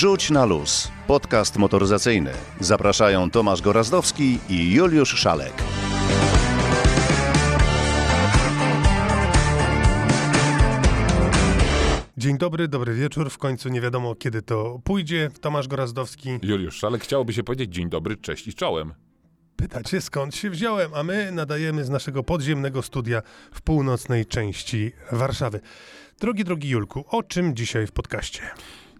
Rzuć na luz. Podcast motoryzacyjny. Zapraszają Tomasz Gorazdowski i Juliusz Szalek. Dzień dobry, dobry wieczór. W końcu nie wiadomo kiedy to pójdzie. Tomasz Gorazdowski. Juliusz Szalek chciałoby się powiedzieć dzień dobry, cześć i czołem. Pytacie skąd się wziąłem, a my nadajemy z naszego podziemnego studia w północnej części Warszawy. Drogi, drogi Julku, o czym dzisiaj w podcaście?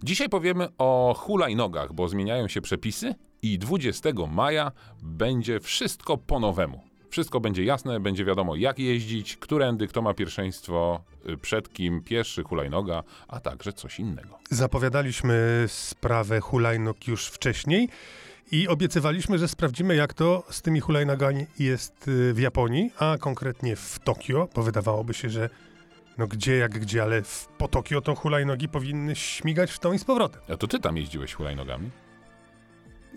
Dzisiaj powiemy o hulajnogach, bo zmieniają się przepisy i 20 maja będzie wszystko po nowemu. Wszystko będzie jasne, będzie wiadomo jak jeździć, którędy, kto ma pierwszeństwo, y, przed kim, pieszy, hulajnoga, a także coś innego. Zapowiadaliśmy sprawę hulajnóg już wcześniej i obiecywaliśmy, że sprawdzimy jak to z tymi hulajnogami jest y, w Japonii, a konkretnie w Tokio, bo wydawałoby się, że no gdzie jak gdzie, ale w, po Tokio to hulajnogi powinny śmigać w tą i z powrotem. A to ty tam jeździłeś hulajnogami?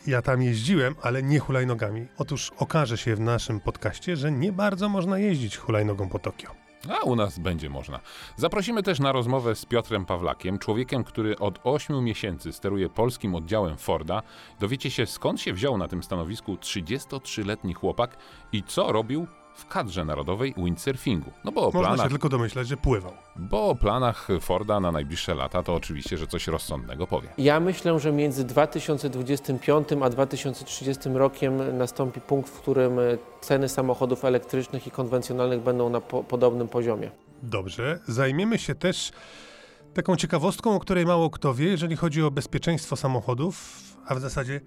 Ja tam jeździłem, ale nie hulajnogami. Otóż okaże się w naszym podcaście, że nie bardzo można jeździć hulajnogą po Tokio. A u nas będzie można. Zaprosimy też na rozmowę z Piotrem Pawlakiem, człowiekiem, który od 8 miesięcy steruje polskim oddziałem Forda. Dowiecie się skąd się wziął na tym stanowisku 33-letni chłopak i co robił w kadrze narodowej windsurfingu. No bo o Można planach, się tylko domyślać, że pływał. bo o planach Forda na najbliższe lata to oczywiście, że coś rozsądnego powie. Ja myślę, że między 2025 a 2030 rokiem nastąpi punkt, w którym ceny samochodów elektrycznych i konwencjonalnych będą na po podobnym poziomie. Dobrze. Zajmiemy się też taką ciekawostką, o której mało kto wie, jeżeli chodzi o bezpieczeństwo samochodów, a w zasadzie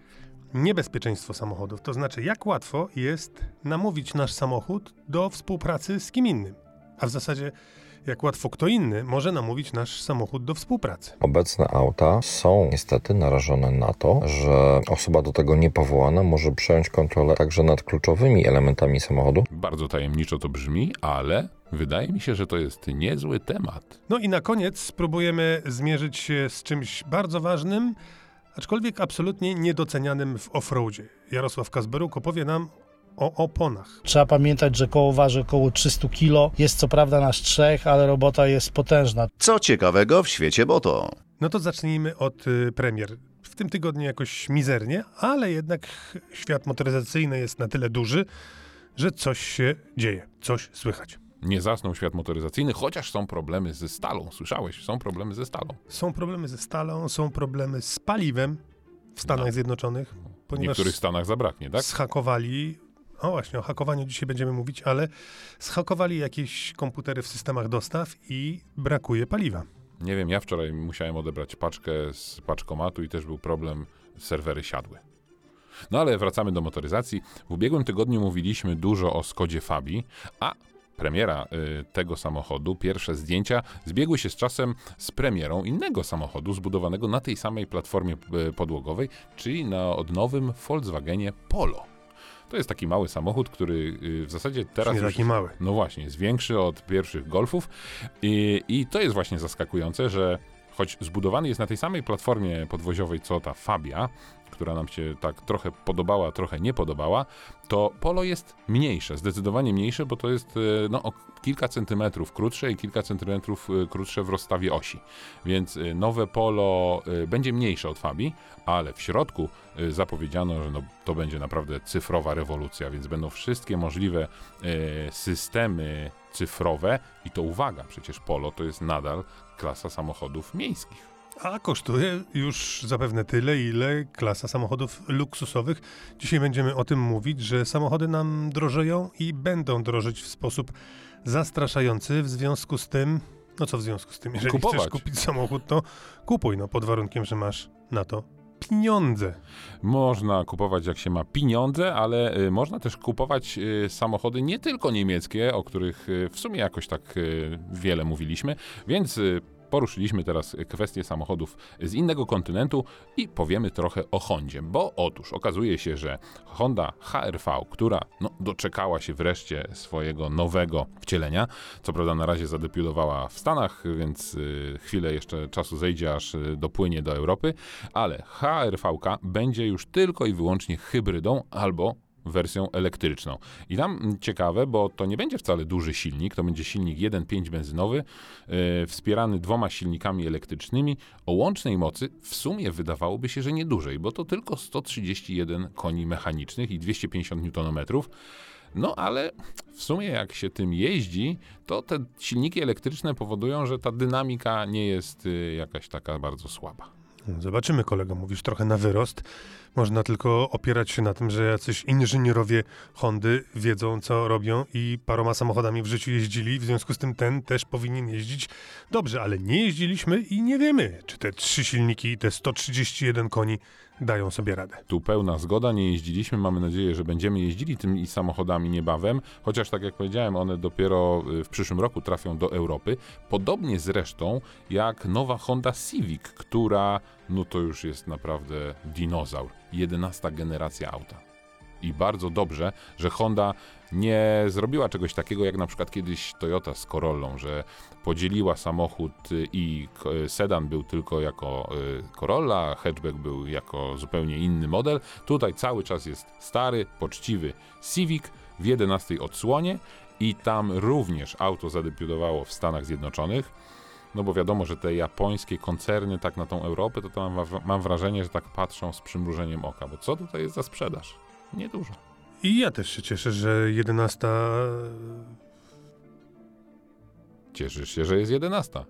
niebezpieczeństwo samochodów. To znaczy, jak łatwo jest namówić nasz samochód do współpracy z kim innym. A w zasadzie, jak łatwo kto inny może namówić nasz samochód do współpracy. Obecne auta są niestety narażone na to, że osoba do tego niepowołana może przejąć kontrolę także nad kluczowymi elementami samochodu. Bardzo tajemniczo to brzmi, ale wydaje mi się, że to jest niezły temat. No i na koniec spróbujemy zmierzyć się z czymś bardzo ważnym, aczkolwiek absolutnie niedocenianym w offroadzie. Jarosław Kazberuk opowie nam o oponach. Trzeba pamiętać, że koło waży około 300 kg. Jest co prawda nasz trzech, ale robota jest potężna. Co ciekawego w świecie moto? No to zacznijmy od y, premier. W tym tygodniu jakoś mizernie, ale jednak świat motoryzacyjny jest na tyle duży, że coś się dzieje, coś słychać. Nie zasnął świat motoryzacyjny, chociaż są problemy ze stalą. Słyszałeś? Są problemy ze stalą. Są problemy ze stalą, są problemy z paliwem w Stanach No. Zjednoczonych, W niektórych stanach zabraknie, tak? zhakowali, o właśnie, o hakowaniu dzisiaj będziemy mówić, ale zhakowali jakieś komputery w systemach dostaw i brakuje paliwa. Nie wiem, ja wczoraj musiałem odebrać paczkę z paczkomatu i też był problem, serwery siadły. No ale wracamy do motoryzacji. W ubiegłym tygodniu mówiliśmy dużo o Skodzie Fabii, a premiera y, tego samochodu, pierwsze zdjęcia zbiegły się z czasem z premierą innego samochodu zbudowanego na tej samej platformie y, podłogowej, czyli na odnowym Volkswagenie Polo. To jest taki mały samochód, który y, w zasadzie teraz nie taki mały. no właśnie, jest większy od pierwszych golfów i, i to jest właśnie zaskakujące, że choć zbudowany jest na tej samej platformie podwoziowej co ta Fabia, która nam się tak trochę podobała, trochę nie podobała, to Polo jest mniejsze, zdecydowanie mniejsze, bo to jest e, no, o kilka centymetrów krótsze i kilka centymetrów e, krótsze w rozstawie osi. Więc e, nowe Polo będzie mniejsze od Fabii, ale w środku zapowiedziano, że no, to będzie naprawdę cyfrowa rewolucja, więc będą wszystkie możliwe systemy cyfrowe i to uwaga, przecież Polo to jest nadal klasa samochodów miejskich. A kosztuje już zapewne tyle, ile klasa samochodów luksusowych. Dzisiaj będziemy o tym mówić, że samochody nam drożeją i będą drożyć w sposób zastraszający. W związku z tym, no co w związku z tym, jeżeli Kupować. chcesz kupić samochód, to kupuj, no pod warunkiem, że masz na to pieniądze. Można kupować jak się ma pieniądze, ale y, można też kupować y, samochody nie tylko niemieckie, o których y, w sumie jakoś tak y, wiele mówiliśmy, więc y, poruszyliśmy teraz kwestię samochodów z innego kontynentu i powiemy trochę o Hondzie, bo otóż okazuje się, że Honda HR-V, która no, doczekała się wreszcie swojego nowego wcielenia, co prawda na razie zadebiutowała w Stanach, więc y, chwilę jeszcze czasu zejdzie, aż y, dopłynie do Europy, ale HR-V będzie już tylko i wyłącznie hybrydą albo wersją elektryczną. I tam ciekawe, bo to nie będzie wcale duży silnik, to będzie silnik 1.5 benzynowy, yy, wspierany dwoma silnikami elektrycznymi o łącznej mocy w sumie wydawałoby się, że nie dłużej, bo to tylko 131 koni mechanicznych i 250 Nm. No ale w sumie jak się tym jeździ, to te silniki elektryczne powodują, że ta dynamika nie jest y, jakaś taka bardzo słaba. Zobaczymy, kolego, mówisz trochę na wyrost. Można tylko opierać się na tym, że jacyś inżynierowie Hondy wiedzą, co robią i paroma samochodami w życiu jeździli, w związku z tym ten też powinien jeździć dobrze, ale nie jeździliśmy i nie wiemy, czy te trzy silniki i te 131 koni dają sobie radę. Tu pełna zgoda, nie jeździliśmy, mamy nadzieję, że będziemy jeździli tymi samochodami niebawem, chociaż tak jak powiedziałem, one dopiero y, w przyszłym roku trafią do Europy. Podobnie zresztą jak nowa Honda Civic, która no to już jest naprawdę dinozaur. 11 generacja auta. I bardzo dobrze, że Honda nie zrobiła czegoś takiego jak na przykład kiedyś Toyota z Corollą, że podzieliła samochód i sedan był tylko jako y, Corolla, hatchback był jako zupełnie inny model. Tutaj cały czas jest stary, poczciwy Civic w 11 odsłonie i tam również auto zadebiutowało w Stanach Zjednoczonych. No bo wiadomo, że te japońskie koncerny tak na tą Europę, to, to mam, mam wrażenie, że tak patrzą z przymrużeniem oka, bo co tutaj jest za sprzedaż? Niedużo. I ja też się cieszę, że 11. Cieszysz się, że jest 11.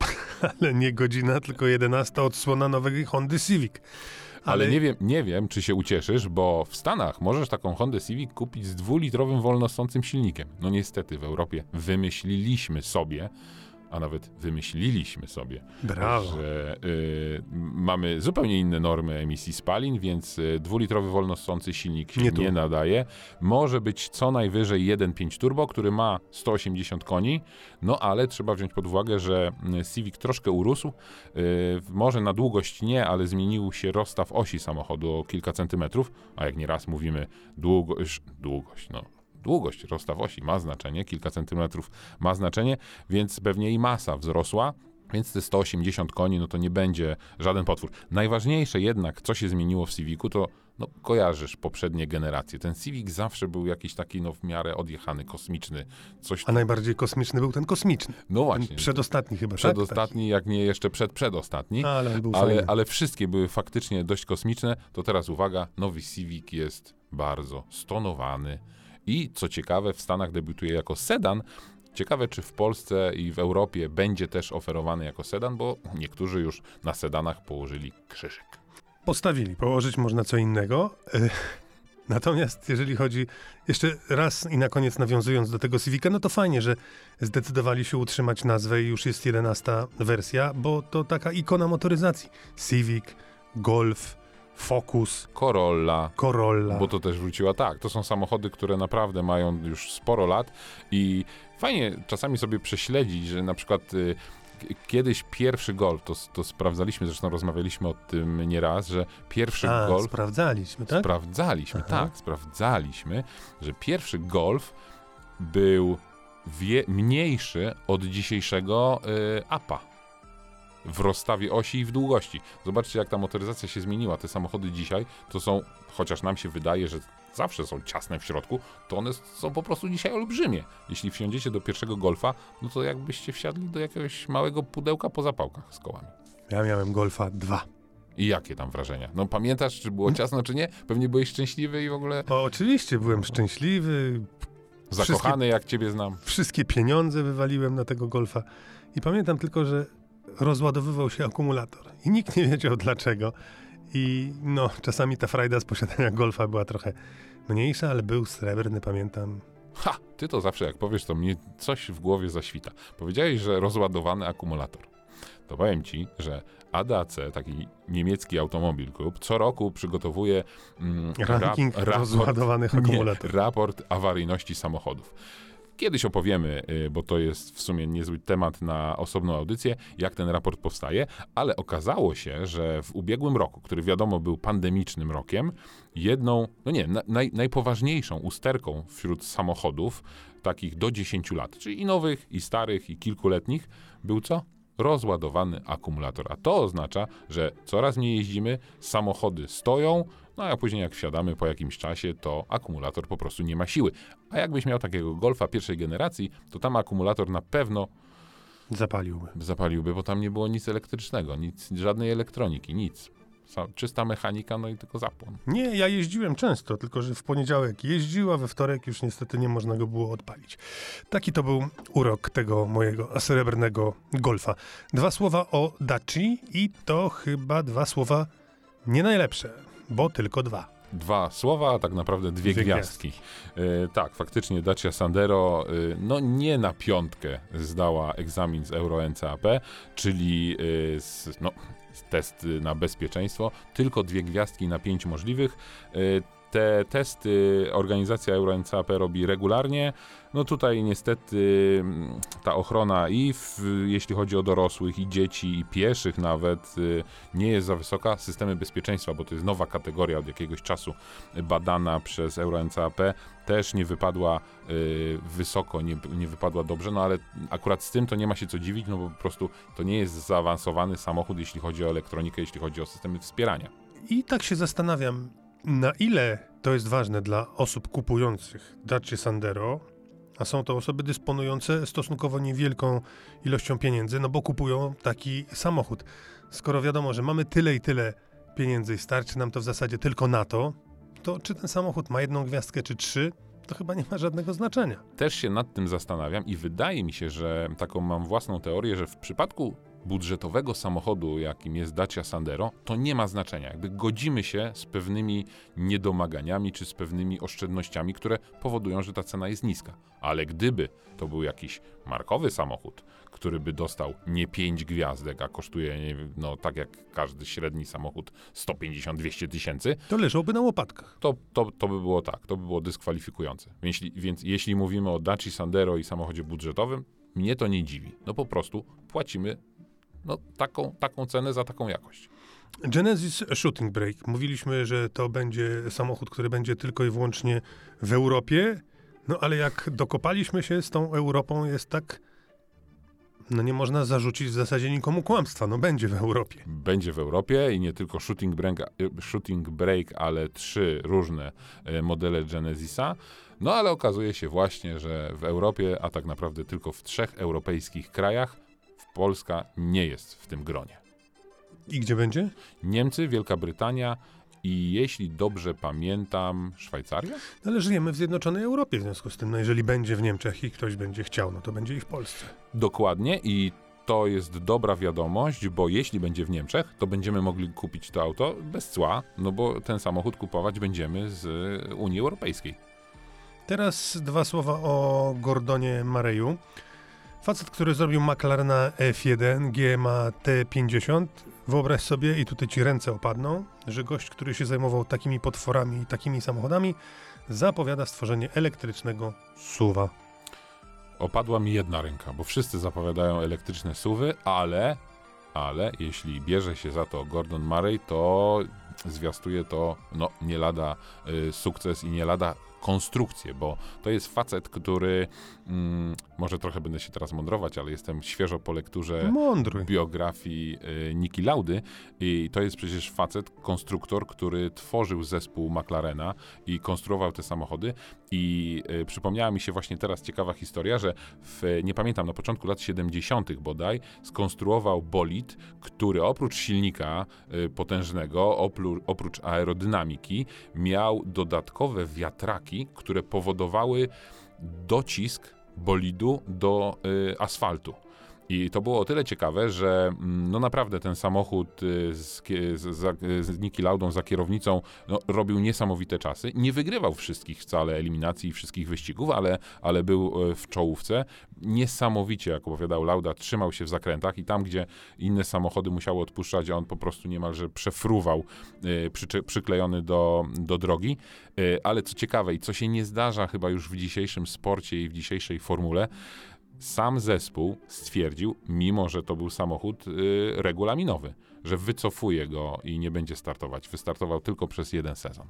Ale nie godzina, tylko 11 odsłona nowej Hondy Civic. Ale, Ale nie, wiem, nie wiem, czy się ucieszysz, bo w Stanach możesz taką Hondę Civic kupić z dwulitrowym wolnosącym silnikiem. No niestety w Europie wymyśliliśmy sobie, a nawet wymyśliliśmy sobie, Brawo. że y, mamy zupełnie inne normy emisji spalin, więc y, dwulitrowy wolnosący silnik się nie, nie, nadaje. Może być co najwyżej 1.5 turbo, który ma 180 koni, no ale trzeba wziąć pod uwagę, że y, Civic troszkę urósł. Y, może na długość nie, ale zmienił się rozstaw osi samochodu o kilka centymetrów, a jak nieraz mówimy długość, długość, no długość rozstaw osi ma znaczenie, kilka centymetrów ma znaczenie, więc pewnie i masa wzrosła. Więc te 180 koni, no to nie będzie żaden potwór. Najważniejsze jednak, co się zmieniło w Civicu, to no, kojarzysz poprzednie generacje. Ten Civic zawsze był jakiś taki no, w miarę odjechany, kosmiczny. Coś A najbardziej kosmiczny był ten kosmiczny. No właśnie. Ten przedostatni chyba, tak? Przedostatni, tak? jak nie jeszcze przed przedostatni. Ale, był ale, ale wszystkie były faktycznie dość kosmiczne. To teraz uwaga, nowy Civic jest bardzo stonowany, i co ciekawe, w Stanach debiutuje jako sedan. Ciekawe, czy w Polsce i w Europie będzie też oferowany jako sedan, bo niektórzy już na sedanach położyli krzyżyk. Postawili, położyć można co innego. Natomiast jeżeli chodzi, jeszcze raz i na koniec nawiązując do tego Civica, no to fajnie, że zdecydowali się utrzymać nazwę i już jest 11 wersja, bo to taka ikona motoryzacji. Civic, Golf, Focus, Corolla. Corolla. Bo to też wróciła tak. To są samochody, które naprawdę mają już sporo lat i fajnie czasami sobie prześledzić, że na przykład y, kiedyś pierwszy Golf, to, to sprawdzaliśmy, zresztą rozmawialiśmy o tym nieraz, że pierwszy A, Golf... sprawdzaliśmy, tak? Sprawdzaliśmy, Aha. tak, sprawdzaliśmy, że pierwszy Golf był mniejszy od dzisiejszego y, APA w rozstawie osi i w długości. Zobaczcie, jak ta motoryzacja się zmieniła. Te samochody dzisiaj to są, chociaż nam się wydaje, że zawsze są ciasne w środku, to one są po prostu dzisiaj olbrzymie. Jeśli wsiądziecie do pierwszego Golfa, no to jakbyście wsiadli do jakiegoś małego pudełka po zapałkach z kołami. Ja miałem Golfa 2. I jakie tam wrażenia? No pamiętasz, czy było ciasno, czy nie? Pewnie byłeś szczęśliwy i w ogóle... O, oczywiście, byłem szczęśliwy. Zakochany, wszystkie, jak ciebie znam. Wszystkie pieniądze wywaliłem na tego Golfa. I pamiętam tylko, że rozładowywał się akumulator i nikt nie wiedział dlaczego. I no, czasami ta frajda z posiadania golfa była trochę mniejsza, ale był srebrny, pamiętam. Ha! Ty to zawsze jak powiesz, to mnie coś w głowie zaświta. Powiedziałeś, że rozładowany akumulator. To powiem ci, że ADAC, taki niemiecki automobil klub, co roku przygotowuje mm, Ranking rap, raport, rozładowanych akumulatorów. raport awaryjności samochodów. Kiedyś opowiemy, y, bo to jest w sumie niezły temat na osobną audycję, jak ten raport powstaje, ale okazało się, że w ubiegłym roku, który wiadomo był pandemicznym rokiem, jedną, no nie, naj, najpoważniejszą usterką wśród samochodów, takich do 10 lat, czyli i nowych, i starych, i kilkuletnich, był co? Rozładowany akumulator. A to oznacza, że coraz mniej jeździmy, samochody stoją, no a później jak wsiadamy po jakimś czasie, to akumulator po prostu nie ma siły. A jakbyś miał takiego Golfa pierwszej generacji, to tam akumulator na pewno Zapaliłby. zapaliłby, bo tam nie było nic elektrycznego, nic, żadnej elektroniki, nic. Czysta mechanika, no i tylko zapłon. Nie, ja jeździłem często, tylko że w poniedziałek jeździł, a we wtorek już niestety nie można go było odpalić. Taki to był urok tego mojego srebrnego golfa. Dwa słowa o Daci i to chyba dwa słowa nie najlepsze, bo tylko dwa. Dwa słowa, a tak naprawdę dwie, Dwie gwiazdki. E, tak, faktycznie Dacia Sandero e, no nie na piątkę zdała egzamin z Euro NCAP, czyli e, z, no, z test na bezpieczeństwo, tylko dwie gwiazdki na pięć możliwych. Te testy organizacja Euro NCAP robi regularnie. No tutaj niestety mm, ta ochrona i w, jeśli chodzi o dorosłych, i dzieci, i pieszych nawet, y, nie jest za wysoka. Systemy bezpieczeństwa, bo to jest nowa kategoria od jakiegoś czasu badana przez Euro NCAP, też nie wypadła y, wysoko, nie, nie wypadła dobrze, no ale akurat z tym to nie ma się co dziwić, no bo po prostu to nie jest zaawansowany samochód, jeśli chodzi o elektronikę, jeśli chodzi o systemy wspierania. I tak się zastanawiam, na ile to jest ważne dla osób kupujących Dacia Sandero, a są to osoby dysponujące stosunkowo niewielką ilością pieniędzy, no bo kupują taki samochód. Skoro wiadomo, że mamy tyle i tyle pieniędzy i starczy nam to w zasadzie tylko na to, to czy ten samochód ma jedną gwiazdkę czy trzy, to chyba nie ma żadnego znaczenia. Też się nad tym zastanawiam i wydaje mi się, że taką mam własną teorię, że w przypadku budżetowego samochodu, jakim jest Dacia Sandero, to nie ma znaczenia. Jakby godzimy się z pewnymi niedomaganiami czy z pewnymi oszczędnościami, które powodują, że ta cena jest niska. Ale gdyby to był jakiś markowy samochód, który by dostał nie 5 gwiazdek, a kosztuje, no tak jak każdy średni samochód 150-200 tysięcy, To leżałby na łopatkach. to, to, to by było tak, to by było dyskwalifikujące. Więc, więc jeśli mówimy o Daci Sandero i samochodzie budżetowym, mnie to nie dziwi. No po prostu płacimy no, taką, taką cenę za taką jakość. Genesis Shooting Brake. Mówiliśmy, że to będzie samochód, który będzie tylko i wyłącznie w Europie. No ale jak dokopaliśmy się z tą Europą, jest tak. No nie można zarzucić w zasadzie nikomu kłamstwa. No będzie w Europie. Będzie w Europie i nie tylko shooting break, shooting break ale trzy różne e, modele Genesisa. No ale okazuje się właśnie, że w Europie, a tak naprawdę tylko w trzech europejskich krajach, Polska nie jest w tym gronie. I gdzie będzie? Niemcy, Wielka Brytania i jeśli dobrze pamiętam, Szwajcaria? No, ale żyjemy w Zjednoczonej Europie w związku z tym, no jeżeli będzie w Niemczech i ktoś będzie chciał, no to będzie i w Polsce. Dokładnie i to jest dobra wiadomość, bo jeśli będzie w Niemczech, to będziemy mogli kupić to auto bez cła, no bo ten samochód kupować będziemy z Unii Europejskiej. Teraz dwa słowa o Gordonie Mareju. Facet, który zrobił McLarena F1 GMA T50. Wyobraź sobie, i tutaj ci ręce opadną, że gość, który się zajmował takimi potworami i takimi samochodami, zapowiada stworzenie elektrycznego suwa. Opadła mi jedna ręka, bo wszyscy zapowiadają elektryczne suwy, ale, ale jeśli bierze się za to Gordon Murray, to zwiastuje to no, nie lada y, sukces i nie lada konstrukcję, bo to jest facet, który mm, może trochę będę się teraz mądrować, ale jestem świeżo po lekturze Mądry. biografii y, Niki Laudy i to jest przecież facet, konstruktor, który tworzył zespół McLarena i konstruował te samochody i y, przypomniała mi się właśnie teraz ciekawa historia, że w, nie pamiętam, na początku lat 70. bodaj skonstruował bolid, który oprócz silnika y, potężnego, oprócz, oprócz aerodynamiki miał dodatkowe wiatraki, które powodowały docisk bolidu do y, asfaltu. I to było o tyle ciekawe, że mm, no naprawdę ten samochód y, z, z, za- z Niki Laudą za kierownicą no, robił niesamowite czasy. Nie wygrywał wszystkich wcale eliminacji i wszystkich wyścigów, ale, ale był y, w czołówce. Niesamowicie, jak opowiadał Lauda, trzymał się w zakrętach i tam, gdzie inne samochody musiały odpuszczać, a on po prostu niemalże przefruwał, y, przyczy, przyklejony do, do drogi. Y, ale co ciekawe i co się nie zdarza chyba już w dzisiejszym sporcie i w dzisiejszej formule, sam zespół stwierdził, mimo że to był samochód y, regulaminowy, że wycofuje go i nie będzie startować. Wystartował tylko przez jeden sezon.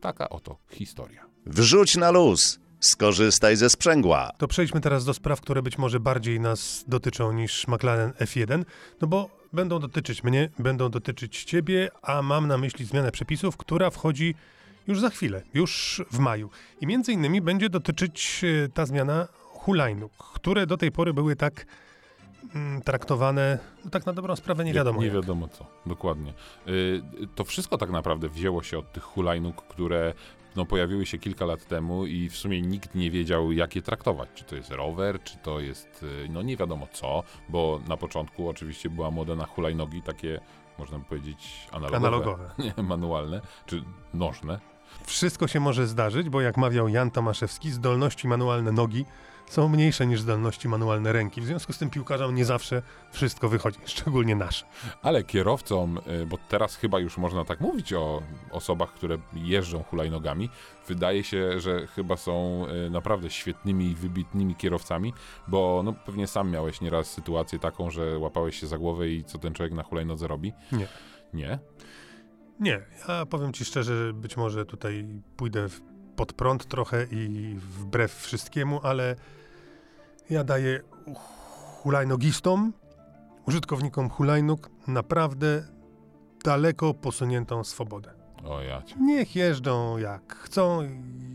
Taka oto historia. Wrzuć na luz. Skorzystaj ze sprzęgła. To przejdźmy teraz do spraw, które być może bardziej nas dotyczą niż McLaren F1, no bo będą dotyczyć mnie, będą dotyczyć ciebie, a mam na myśli zmianę przepisów, która wchodzi już za chwilę, już w maju. I między innymi będzie dotyczyć e, ta zmiana hulajnóg, które do tej pory były tak mm, traktowane, no tak na dobrą sprawę nie wiadomo Nie jak. wiadomo co, dokładnie. Y, to wszystko tak naprawdę wzięło się od tych hulajnóg, które no, pojawiły się kilka lat temu i w sumie nikt nie wiedział, jak je traktować. Czy to jest rower, czy to jest, y, no nie wiadomo co, bo na początku oczywiście była moda na hulajnogi, takie, można by powiedzieć, analogowe, Analogowe. nie manualne, czy nożne. Wszystko się może zdarzyć, bo jak mawiał Jan Tomaszewski, zdolności manualne nogi są mniejsze niż zdolności manualne ręki. W związku z tym piłkarzom nie zawsze wszystko wychodzi, szczególnie nasze. Ale kierowcom, y, bo teraz chyba już można tak mówić o osobach, które jeżdżą hulajnogami, wydaje się, że chyba są y, naprawdę świetnymi i wybitnymi kierowcami, bo no, pewnie sam miałeś nieraz sytuację taką, że łapałeś się za głowę i co ten człowiek na hulajnodze robi? Nie. Nie? Nie, ja powiem ci szczerze, być może tutaj pójdę w- pod prąd trochę i wbrew wszystkiemu, ale ja daję hulajnogistom, użytkownikom hulajnóg naprawdę daleko posuniętą swobodę. O ja cię. Niech jeżdżą jak chcą.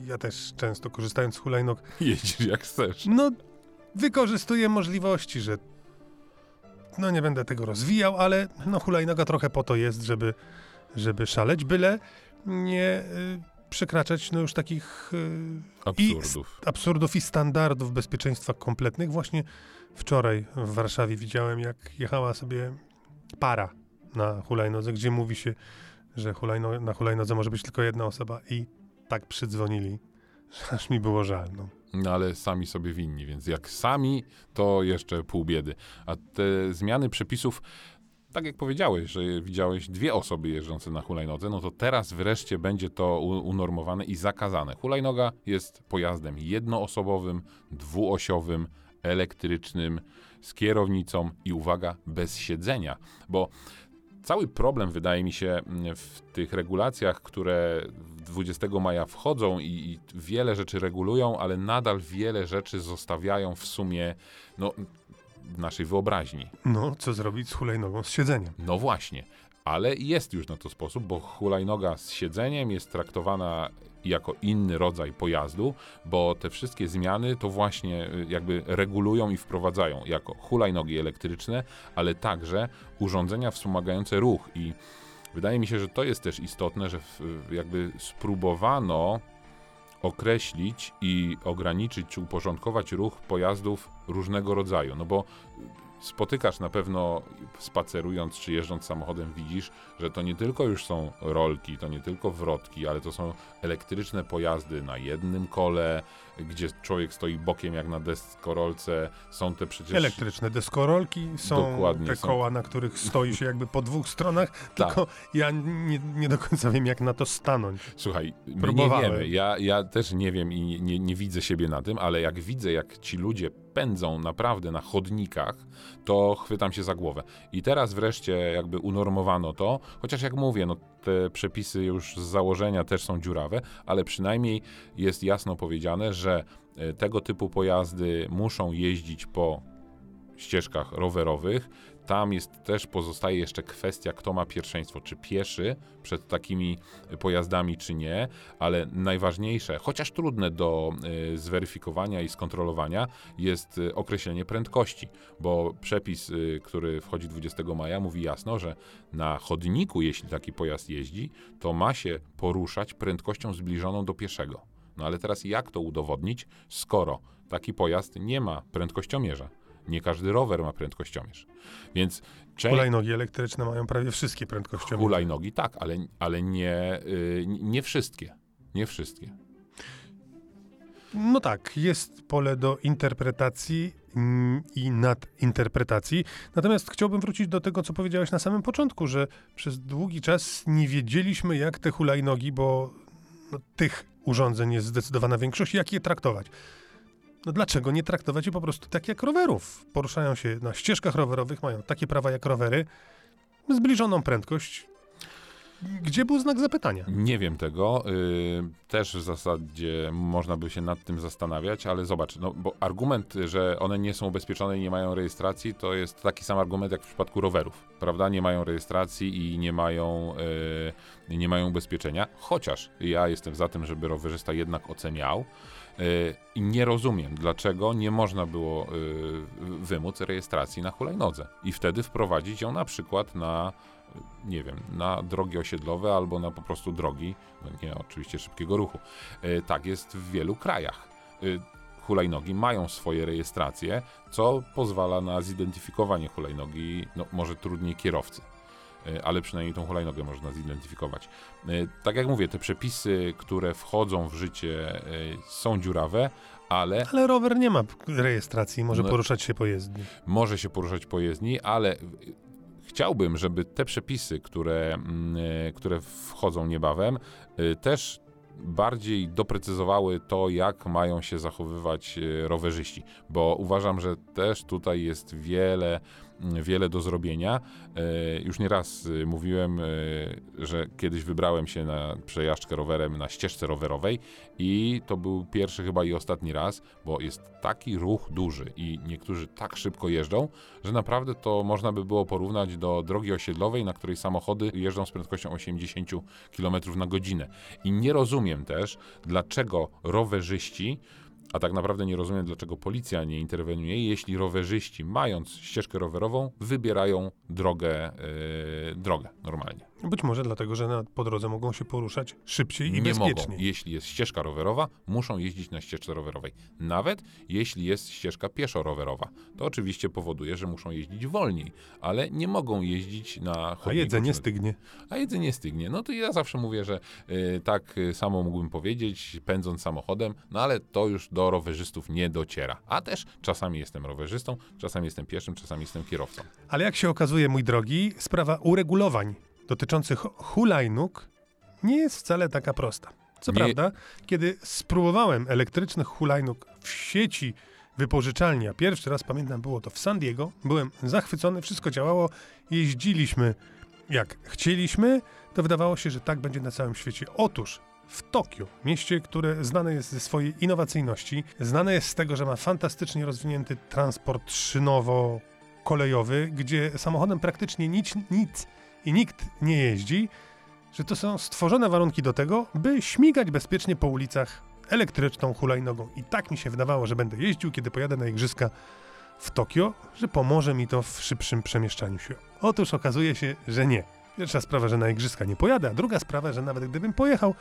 Ja też często korzystając z hulajnóg, Jeździsz jak chcesz. no wykorzystuję możliwości, że no nie będę tego rozwijał, ale no hulajnoga trochę po to jest, żeby, żeby szaleć, byle nie y, przekraczać no już takich i Absurdów. absurdów i standardów bezpieczeństwa kompletnych. Właśnie wczoraj w Warszawie widziałem, jak jechała sobie para na hulajnodze, gdzie mówi się, że hulajno, na hulajnodze może być tylko jedna osoba i tak przydzwonili, że aż mi było żal. No. No ale sami sobie winni, więc jak sami, to jeszcze pół biedy. A te zmiany przepisów, tak jak powiedziałeś, że widziałeś dwie osoby jeżdżące na hulajnodze, no to teraz wreszcie będzie to unormowane i zakazane. Hulajnoga jest pojazdem jednoosobowym, dwuosiowym, elektrycznym, z kierownicą i uwaga, bez siedzenia, bo cały problem wydaje mi się w tych regulacjach, które 20 maja wchodzą i, i wiele rzeczy regulują, ale nadal wiele rzeczy zostawiają w sumie no, naszej wyobraźni. no, co zrobić z hulajnogą z siedzeniem? No właśnie, ale jest już na to sposób, bo hulajnoga z siedzeniem jest traktowana jako inny rodzaj pojazdu, bo te wszystkie zmiany to właśnie y, jakby regulują i wprowadzają jako hulajnogi elektryczne, ale także urządzenia wspomagające ruch i wydaje mi się, że to jest też istotne, że jakby spróbowano określić i ograniczyć czy uporządkować ruch pojazdów różnego rodzaju, no bo spotykasz na pewno spacerując czy jeżdżąc samochodem widzisz, że to nie tylko już są rolki, to nie tylko wrotki, ale to są elektryczne pojazdy na jednym kole, gdzie człowiek stoi bokiem jak na deskorolce, są te przecież... Elektryczne deskorolki, są Dokładnie, te są. koła, na których stoi się jakby po dwóch stronach, Tak. tylko ja nie, nie do końca wiem, jak na to stanąć. Słuchaj, nie wiemy. Ja, ja też nie wiem i nie, nie, nie widzę siebie na tym, ale jak widzę, jak ci ludzie pędzą naprawdę na chodnikach, to chwytam się za głowę. I teraz wreszcie jakby unormowano to, chociaż jak mówię, no te przepisy już z założenia też są dziurawe, ale przynajmniej jest jasno powiedziane, że e, tego typu pojazdy muszą jeździć po ścieżkach rowerowych. Tam jest też pozostaje jeszcze kwestia, kto ma pierwszeństwo, czy pieszy przed takimi pojazdami, czy nie, ale najważniejsze, chociaż trudne do y, zweryfikowania i skontrolowania, jest y, określenie prędkości, bo przepis, y, który wchodzi 20 maja, mówi jasno, że na chodniku, jeśli taki pojazd jeździ, to ma się poruszać prędkością zbliżoną do pieszego. No ale teraz jak to udowodnić, skoro taki pojazd nie ma prędkościomierza? Nie każdy rower ma prędkościomierz. Więc część Hulajnogi elektryczne mają prawie wszystkie prędkościowe. hulajnogi tak, ale, ale nie, y, nie wszystkie. Nie wszystkie. No tak, jest pole do interpretacji mm, i nadinterpretacji. Natomiast chciałbym wrócić do tego, co powiedziałeś na samym początku, że przez długi czas nie wiedzieliśmy, jak te hulajnogi, bo no, tych urządzeń jest zdecydowana większość, jak je traktować. No dlaczego nie traktować je po prostu tak jak rowerów? Poruszają się na ścieżkach rowerowych, mają takie prawa jak rowery, zbliżoną prędkość. Gdzie był znak zapytania? Nie wiem tego. y, Też w zasadzie można by się nad tym zastanawiać, ale zobacz, no bo argument, że one nie są ubezpieczone i nie mają rejestracji, to jest taki sam argument jak w przypadku rowerów, prawda? Nie mają rejestracji i nie mają, y, nie mają ubezpieczenia, chociaż ja jestem za tym, żeby rowerzysta jednak oceniał. Y, I nie rozumiem, dlaczego nie można było y, wymóc rejestracji na hulajnodze i wtedy wprowadzić ją na przykład na nie wiem, na drogi osiedlowe albo na po prostu drogi, no nie oczywiście szybkiego ruchu. Tak jest w wielu krajach. Hulajnogi mają swoje rejestracje, co pozwala na zidentyfikowanie hulajnogi, no może trudniej kierowcy, ale przynajmniej tą hulajnogę można zidentyfikować. E, Tak jak mówię, te przepisy, które wchodzą w życie e, są dziurawe, ale Ale rower nie ma rejestracji, może No. poruszać się po jezdni. może się poruszać po jezdni, ale chciałbym, żeby te przepisy, które, mm, które wchodzą niebawem, też bardziej doprecyzowały to, jak mają się zachowywać rowerzyści, bo uważam, że też tutaj jest wiele, wiele do zrobienia. Y, Już nieraz y, mówiłem, y, że kiedyś wybrałem się na przejażdżkę rowerem na ścieżce rowerowej i to był pierwszy chyba i ostatni raz, bo jest taki ruch duży i niektórzy tak szybko jeżdżą, że naprawdę to można by było porównać do drogi osiedlowej, na której samochody jeżdżą z prędkością 80 km na godzinę. I nie rozumiem też, dlaczego rowerzyści, a tak naprawdę nie rozumiem, dlaczego policja nie interweniuje, jeśli rowerzyści, mając ścieżkę rowerową, wybierają drogę, yy, drogę normalnie. Być może dlatego, że na, po drodze mogą się poruszać szybciej i nie bezpieczniej. mogą. Jeśli jest ścieżka rowerowa, muszą jeździć na ścieżce rowerowej. Nawet jeśli jest ścieżka pieszo-rowerowa. To oczywiście powoduje, że muszą jeździć wolniej, ale nie mogą jeździć na chodniku. A jedzenie stygnie. A jedzenie stygnie. No to ja zawsze mówię, że y, tak samo mógłbym powiedzieć, pędząc samochodem, no ale to już do rowerzystów nie dociera. A też czasami jestem rowerzystą, czasami jestem pieszym, czasami jestem kierowcą. Ale jak się okazuje, mój drogi, sprawa uregulowań dotyczących hulajnóg nie jest wcale taka prosta. Co Nie- prawda, kiedy spróbowałem elektrycznych hulajnóg w sieci wypożyczalni, a pierwszy raz pamiętam było to w San Diego, byłem zachwycony, wszystko działało, jeździliśmy jak chcieliśmy, to wydawało się, że tak będzie na całym świecie. Otóż w Tokio, mieście, które znane jest ze swojej innowacyjności, znane jest z tego, że ma fantastycznie rozwinięty transport szynowo-kolejowy, gdzie samochodem praktycznie nic, nic i nikt nie jeździ, że to są stworzone warunki do tego, by śmigać bezpiecznie po ulicach elektryczną hulajnogą. I tak mi się wydawało, że będę jeździł, kiedy pojadę na igrzyska w Tokio, że pomoże mi to w szybszym przemieszczaniu się. Otóż okazuje się, że nie. Pierwsza sprawa, że na igrzyska nie pojadę, a druga sprawa, że nawet gdybym pojechał,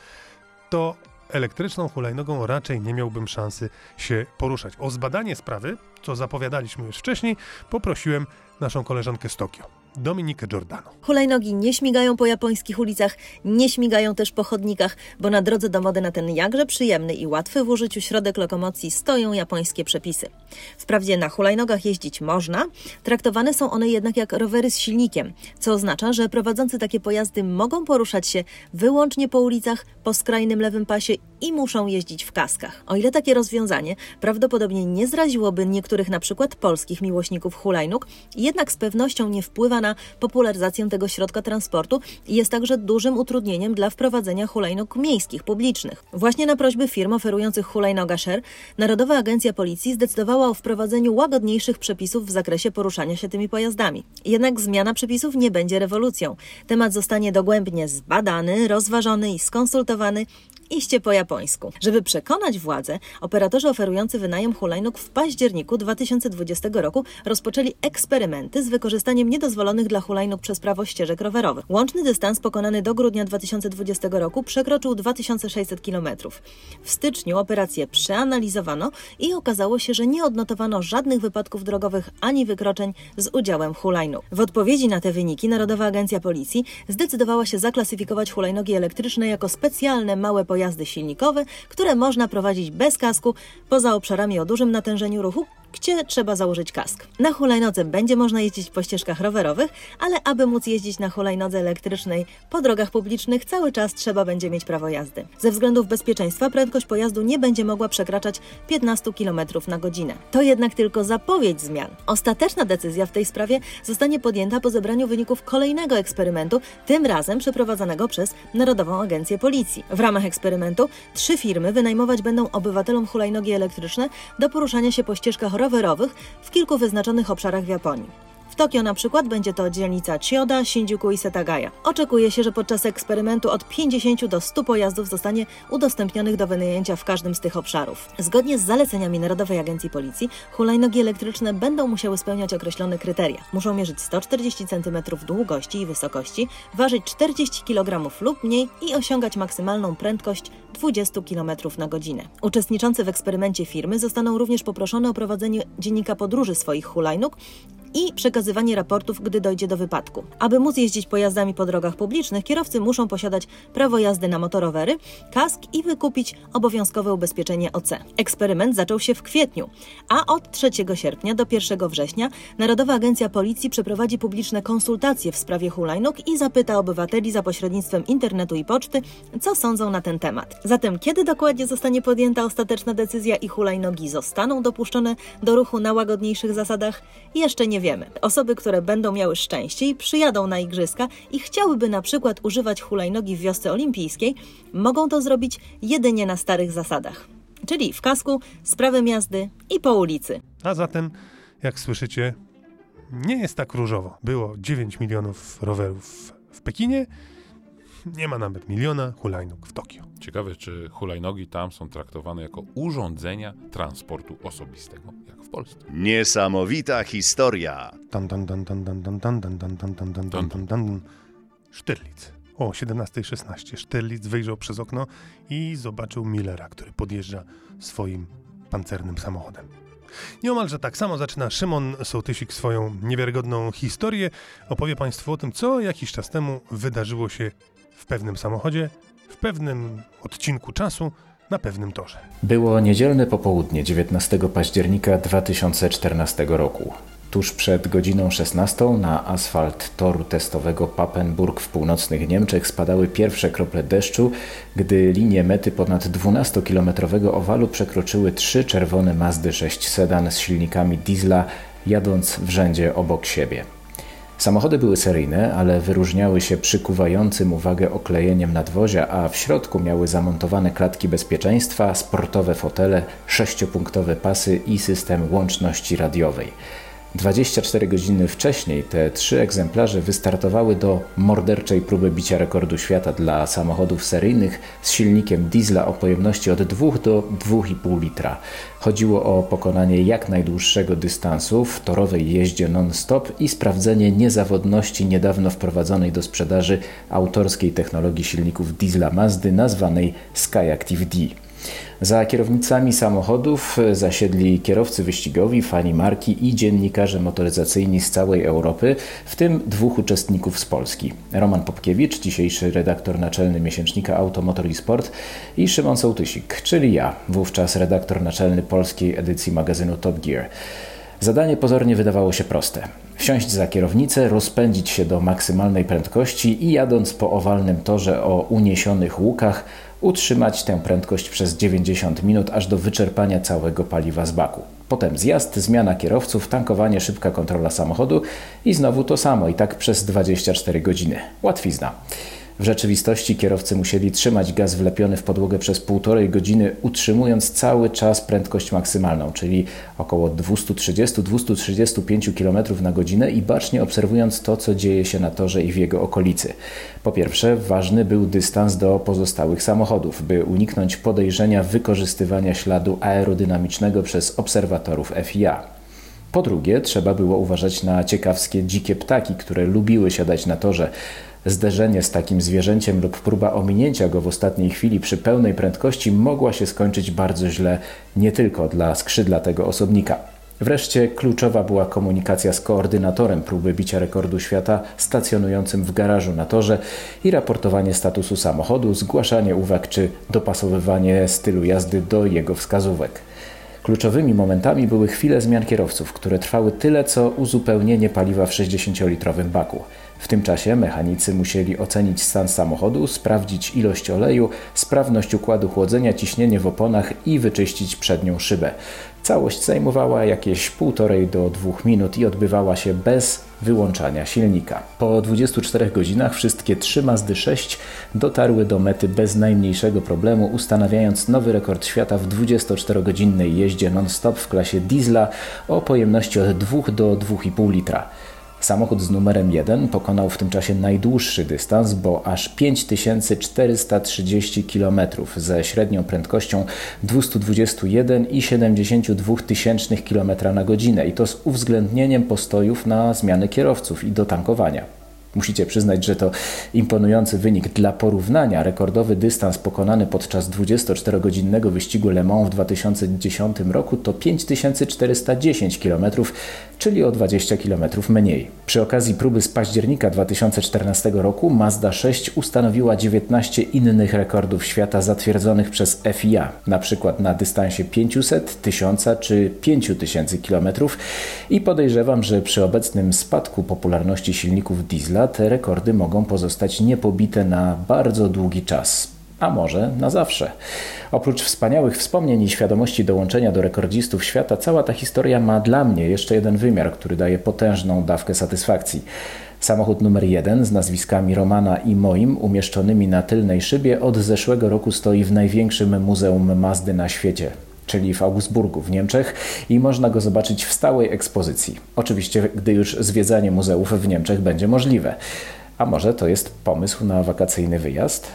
to elektryczną hulajnogą raczej nie miałbym szansy się poruszać. O zbadanie sprawy, co zapowiadaliśmy już wcześniej, poprosiłem naszą koleżankę z Tokio, Dominikę Giordano. Hulajnogi nie śmigają po japońskich ulicach, nie śmigają też po chodnikach, bo na drodze do mody na ten jakże przyjemny i łatwy w użyciu środek lokomocji stoją japońskie przepisy. Wprawdzie na hulajnogach jeździć można, traktowane są one jednak jak rowery z silnikiem, co oznacza, że prowadzący takie pojazdy mogą poruszać się wyłącznie po ulicach, po skrajnym lewym pasie i muszą jeździć w kaskach. O ile takie rozwiązanie prawdopodobnie nie zraziłoby niektórych na przykład polskich miłośników hulajnóg, jednak z pewnością nie wpływa na popularyzację tego środka transportu i jest także dużym utrudnieniem dla wprowadzenia hulajnóg miejskich, publicznych. Właśnie na prośby firm oferujących hulajnoga share, Narodowa Agencja Policji zdecydowała o wprowadzeniu łagodniejszych przepisów w zakresie poruszania się tymi pojazdami. Jednak zmiana przepisów nie będzie rewolucją. Temat zostanie dogłębnie zbadany, rozważony i skonsultowany iście po japońsku. Żeby przekonać władze, operatorzy oferujący wynajem hulajnóg w październiku 2020 roku rozpoczęli eksperymenty z wykorzystaniem niedozwolonych dla hulajnóg przez prawo ścieżek rowerowych. Łączny dystans pokonany do grudnia 2020 roku przekroczył 2600 km. W styczniu operację przeanalizowano i okazało się, że nie odnotowano żadnych wypadków drogowych ani wykroczeń z udziałem hulajnóg. W odpowiedzi na te wyniki Narodowa Agencja Policji zdecydowała się zaklasyfikować hulajnogi elektryczne jako specjalne małe pojazdy silnikowe, które można prowadzić bez kasku poza obszarami o dużym natężeniu ruchu gdzie trzeba założyć kask. Na hulajnodze będzie można jeździć po ścieżkach rowerowych, ale aby móc jeździć na hulajnodze elektrycznej po drogach publicznych, cały czas trzeba będzie mieć prawo jazdy. Ze względów bezpieczeństwa prędkość pojazdu nie będzie mogła przekraczać 15 km na godzinę. To jednak tylko zapowiedź zmian. Ostateczna decyzja w tej sprawie zostanie podjęta po zebraniu wyników kolejnego eksperymentu, tym razem przeprowadzanego przez Narodową Agencję Policji. W ramach eksperymentu trzy firmy wynajmować będą obywatelom hulajnogi elektryczne do poruszania się po ścieżkach rowerowych w kilku wyznaczonych obszarach w Japonii. W Tokio na przykład będzie to dzielnica Chiyoda, Shinjuku i Setagaya. Oczekuje się, że podczas eksperymentu od 50 do 100 pojazdów zostanie udostępnionych do wynajęcia w każdym z tych obszarów. Zgodnie z zaleceniami Narodowej Agencji Policji, hulajnogi elektryczne będą musiały spełniać określone kryteria. Muszą mierzyć 140 cm długości i wysokości, ważyć 40 kg lub mniej i osiągać maksymalną prędkość 20 km na godzinę. Uczestniczący w eksperymencie firmy zostaną również poproszone o prowadzenie dziennika podróży swoich hulajnóg i przekazywanie raportów, gdy dojdzie do wypadku. Aby móc jeździć pojazdami po drogach publicznych, kierowcy muszą posiadać prawo jazdy na motorowery, kask i wykupić obowiązkowe ubezpieczenie OC. Eksperyment zaczął się w kwietniu, a od 3 sierpnia do 1 września Narodowa Agencja Policji przeprowadzi publiczne konsultacje w sprawie hulajnóg i zapyta obywateli za pośrednictwem internetu i poczty, co sądzą na ten temat. Zatem kiedy dokładnie zostanie podjęta ostateczna decyzja i hulajnogi zostaną dopuszczone do ruchu na łagodniejszych zasadach, jeszcze nie wiemy. Osoby, które będą miały szczęście i przyjadą na igrzyska i chciałyby na przykład używać hulajnogi w wiosce olimpijskiej, mogą to zrobić jedynie na starych zasadach. Czyli w kasku, z prawem jazdy i po ulicy. A zatem, jak słyszycie, nie jest tak różowo. Było 9 milionów rowerów w Pekinie, nie ma nawet miliona hulajnóg w Tokio. Ciekawe, czy hulajnogi tam są traktowane jako urządzenia transportu osobistego, jak w Polsce. Niesamowita historia. Dan. Sztyrlic. O 17.16 Sztyrlic wyjrzał przez okno i zobaczył Millera, który podjeżdża swoim pancernym samochodem. Nieomalże tak samo zaczyna Szymon Sołtysik swoją niewiarygodną historię. Opowie Państwu o tym, co jakiś czas temu wydarzyło się w pewnym samochodzie, w pewnym odcinku czasu, na pewnym torze. Było niedzielne popołudnie 19 października 2014 roku. Tuż przed godziną 16 na asfalt toru testowego Papenburg w północnych Niemczech spadały pierwsze krople deszczu, gdy linię mety ponad 12-kilometrowego owalu przekroczyły trzy czerwone Mazdy 6 sedan z silnikami diesla, jadąc w rzędzie obok siebie. Samochody były seryjne, ale wyróżniały się przykuwającym uwagę oklejeniem nadwozia, a w środku miały zamontowane klatki bezpieczeństwa, sportowe fotele, sześciopunktowe pasy i system łączności radiowej. 24 godziny wcześniej te trzy egzemplarze wystartowały do morderczej próby bicia rekordu świata dla samochodów seryjnych z silnikiem diesla o pojemności od 2 do 2,5 litra. Chodziło o pokonanie jak najdłuższego dystansu w torowej jeździe non-stop i sprawdzenie niezawodności niedawno wprowadzonej do sprzedaży autorskiej technologii silników diesla Mazdy nazwanej Skyactiv D. Za kierownicami samochodów zasiedli kierowcy wyścigowi, fani marki i dziennikarze motoryzacyjni z całej Europy, w tym dwóch uczestników z Polski. Roman Popkiewicz, dzisiejszy redaktor naczelny miesięcznika Automotor i Sport i Szymon Sołtysik, czyli ja, wówczas redaktor naczelny polskiej edycji magazynu Top Gear. Zadanie pozornie wydawało się proste. Wsiąść za kierownicę, rozpędzić się do maksymalnej prędkości i jadąc po owalnym torze o uniesionych łukach, utrzymać tę prędkość przez 90 minut aż do wyczerpania całego paliwa z baku. Potem zjazd, zmiana kierowców, tankowanie, szybka kontrola samochodu i znowu to samo i tak przez 24 godziny. Łatwizna. W rzeczywistości kierowcy musieli trzymać gaz wlepiony w podłogę przez półtorej godziny, utrzymując cały czas prędkość maksymalną, czyli około 230-235 km na godzinę i bacznie obserwując to, co dzieje się na torze i w jego okolicy. Po pierwsze, ważny był dystans do pozostałych samochodów, by uniknąć podejrzenia wykorzystywania śladu aerodynamicznego przez obserwatorów FIA. Po drugie, trzeba było uważać na ciekawskie dzikie ptaki, które lubiły siadać na torze. Zderzenie z takim zwierzęciem lub próba ominięcia go w ostatniej chwili przy pełnej prędkości mogła się skończyć bardzo źle nie tylko dla skrzydlatego osobnika. Wreszcie kluczowa była komunikacja z koordynatorem próby bicia rekordu świata stacjonującym w garażu na torze i raportowanie statusu samochodu, zgłaszanie uwag czy dopasowywanie stylu jazdy do jego wskazówek. Kluczowymi momentami były chwile zmian kierowców, które trwały tyle co uzupełnienie paliwa w 60-litrowym baku. W tym czasie mechanicy musieli ocenić stan samochodu, sprawdzić ilość oleju, sprawność układu chłodzenia, ciśnienie w oponach i wyczyścić przednią szybę. Całość zajmowała jakieś półtorej do dwóch minut i odbywała się bez wyłączania silnika. Po 24 godzinach wszystkie trzy Mazdy 6 dotarły do mety bez najmniejszego problemu, ustanawiając nowy rekord świata w 24-godzinnej jeździe non-stop w klasie diesla o pojemności od 2 do 2,5 litra. Samochód z numerem 1 pokonał w tym czasie najdłuższy dystans, bo aż 5430 km ze średnią prędkością 221,72 km na godzinę i to z uwzględnieniem postojów na zmiany kierowców i do tankowania. Musicie przyznać, że to imponujący wynik. Dla porównania, rekordowy dystans pokonany podczas 24-godzinnego wyścigu Le Mans w 2010 roku to 5410 km, czyli o 20 km mniej. Przy okazji próby z października 2014 roku Mazda 6 ustanowiła 19 innych rekordów świata zatwierdzonych przez FIA, na przykład na dystansie 500, 1000 czy 5000 km i podejrzewam, że przy obecnym spadku popularności silników diesla te rekordy mogą pozostać niepobite na bardzo długi czas a może na zawsze. Oprócz wspaniałych wspomnień i świadomości dołączenia do rekordzistów świata, cała ta historia ma dla mnie jeszcze jeden wymiar, który daje potężną dawkę satysfakcji. Samochód numer jeden z nazwiskami Romana i moim, umieszczonymi na tylnej szybie, od zeszłego roku stoi w największym muzeum Mazdy na świecie czyli w Augsburgu w Niemczech i można go zobaczyć w stałej ekspozycji. Oczywiście, gdy już zwiedzanie muzeów w Niemczech będzie możliwe. A może to jest pomysł na wakacyjny wyjazd?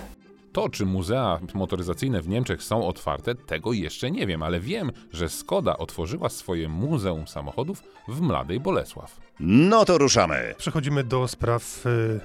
To, czy muzea motoryzacyjne w Niemczech są otwarte, tego jeszcze nie wiem, ale wiem, że Skoda otworzyła swoje Muzeum Samochodów w Mladej Bolesław. No to ruszamy. Przechodzimy do spraw, y,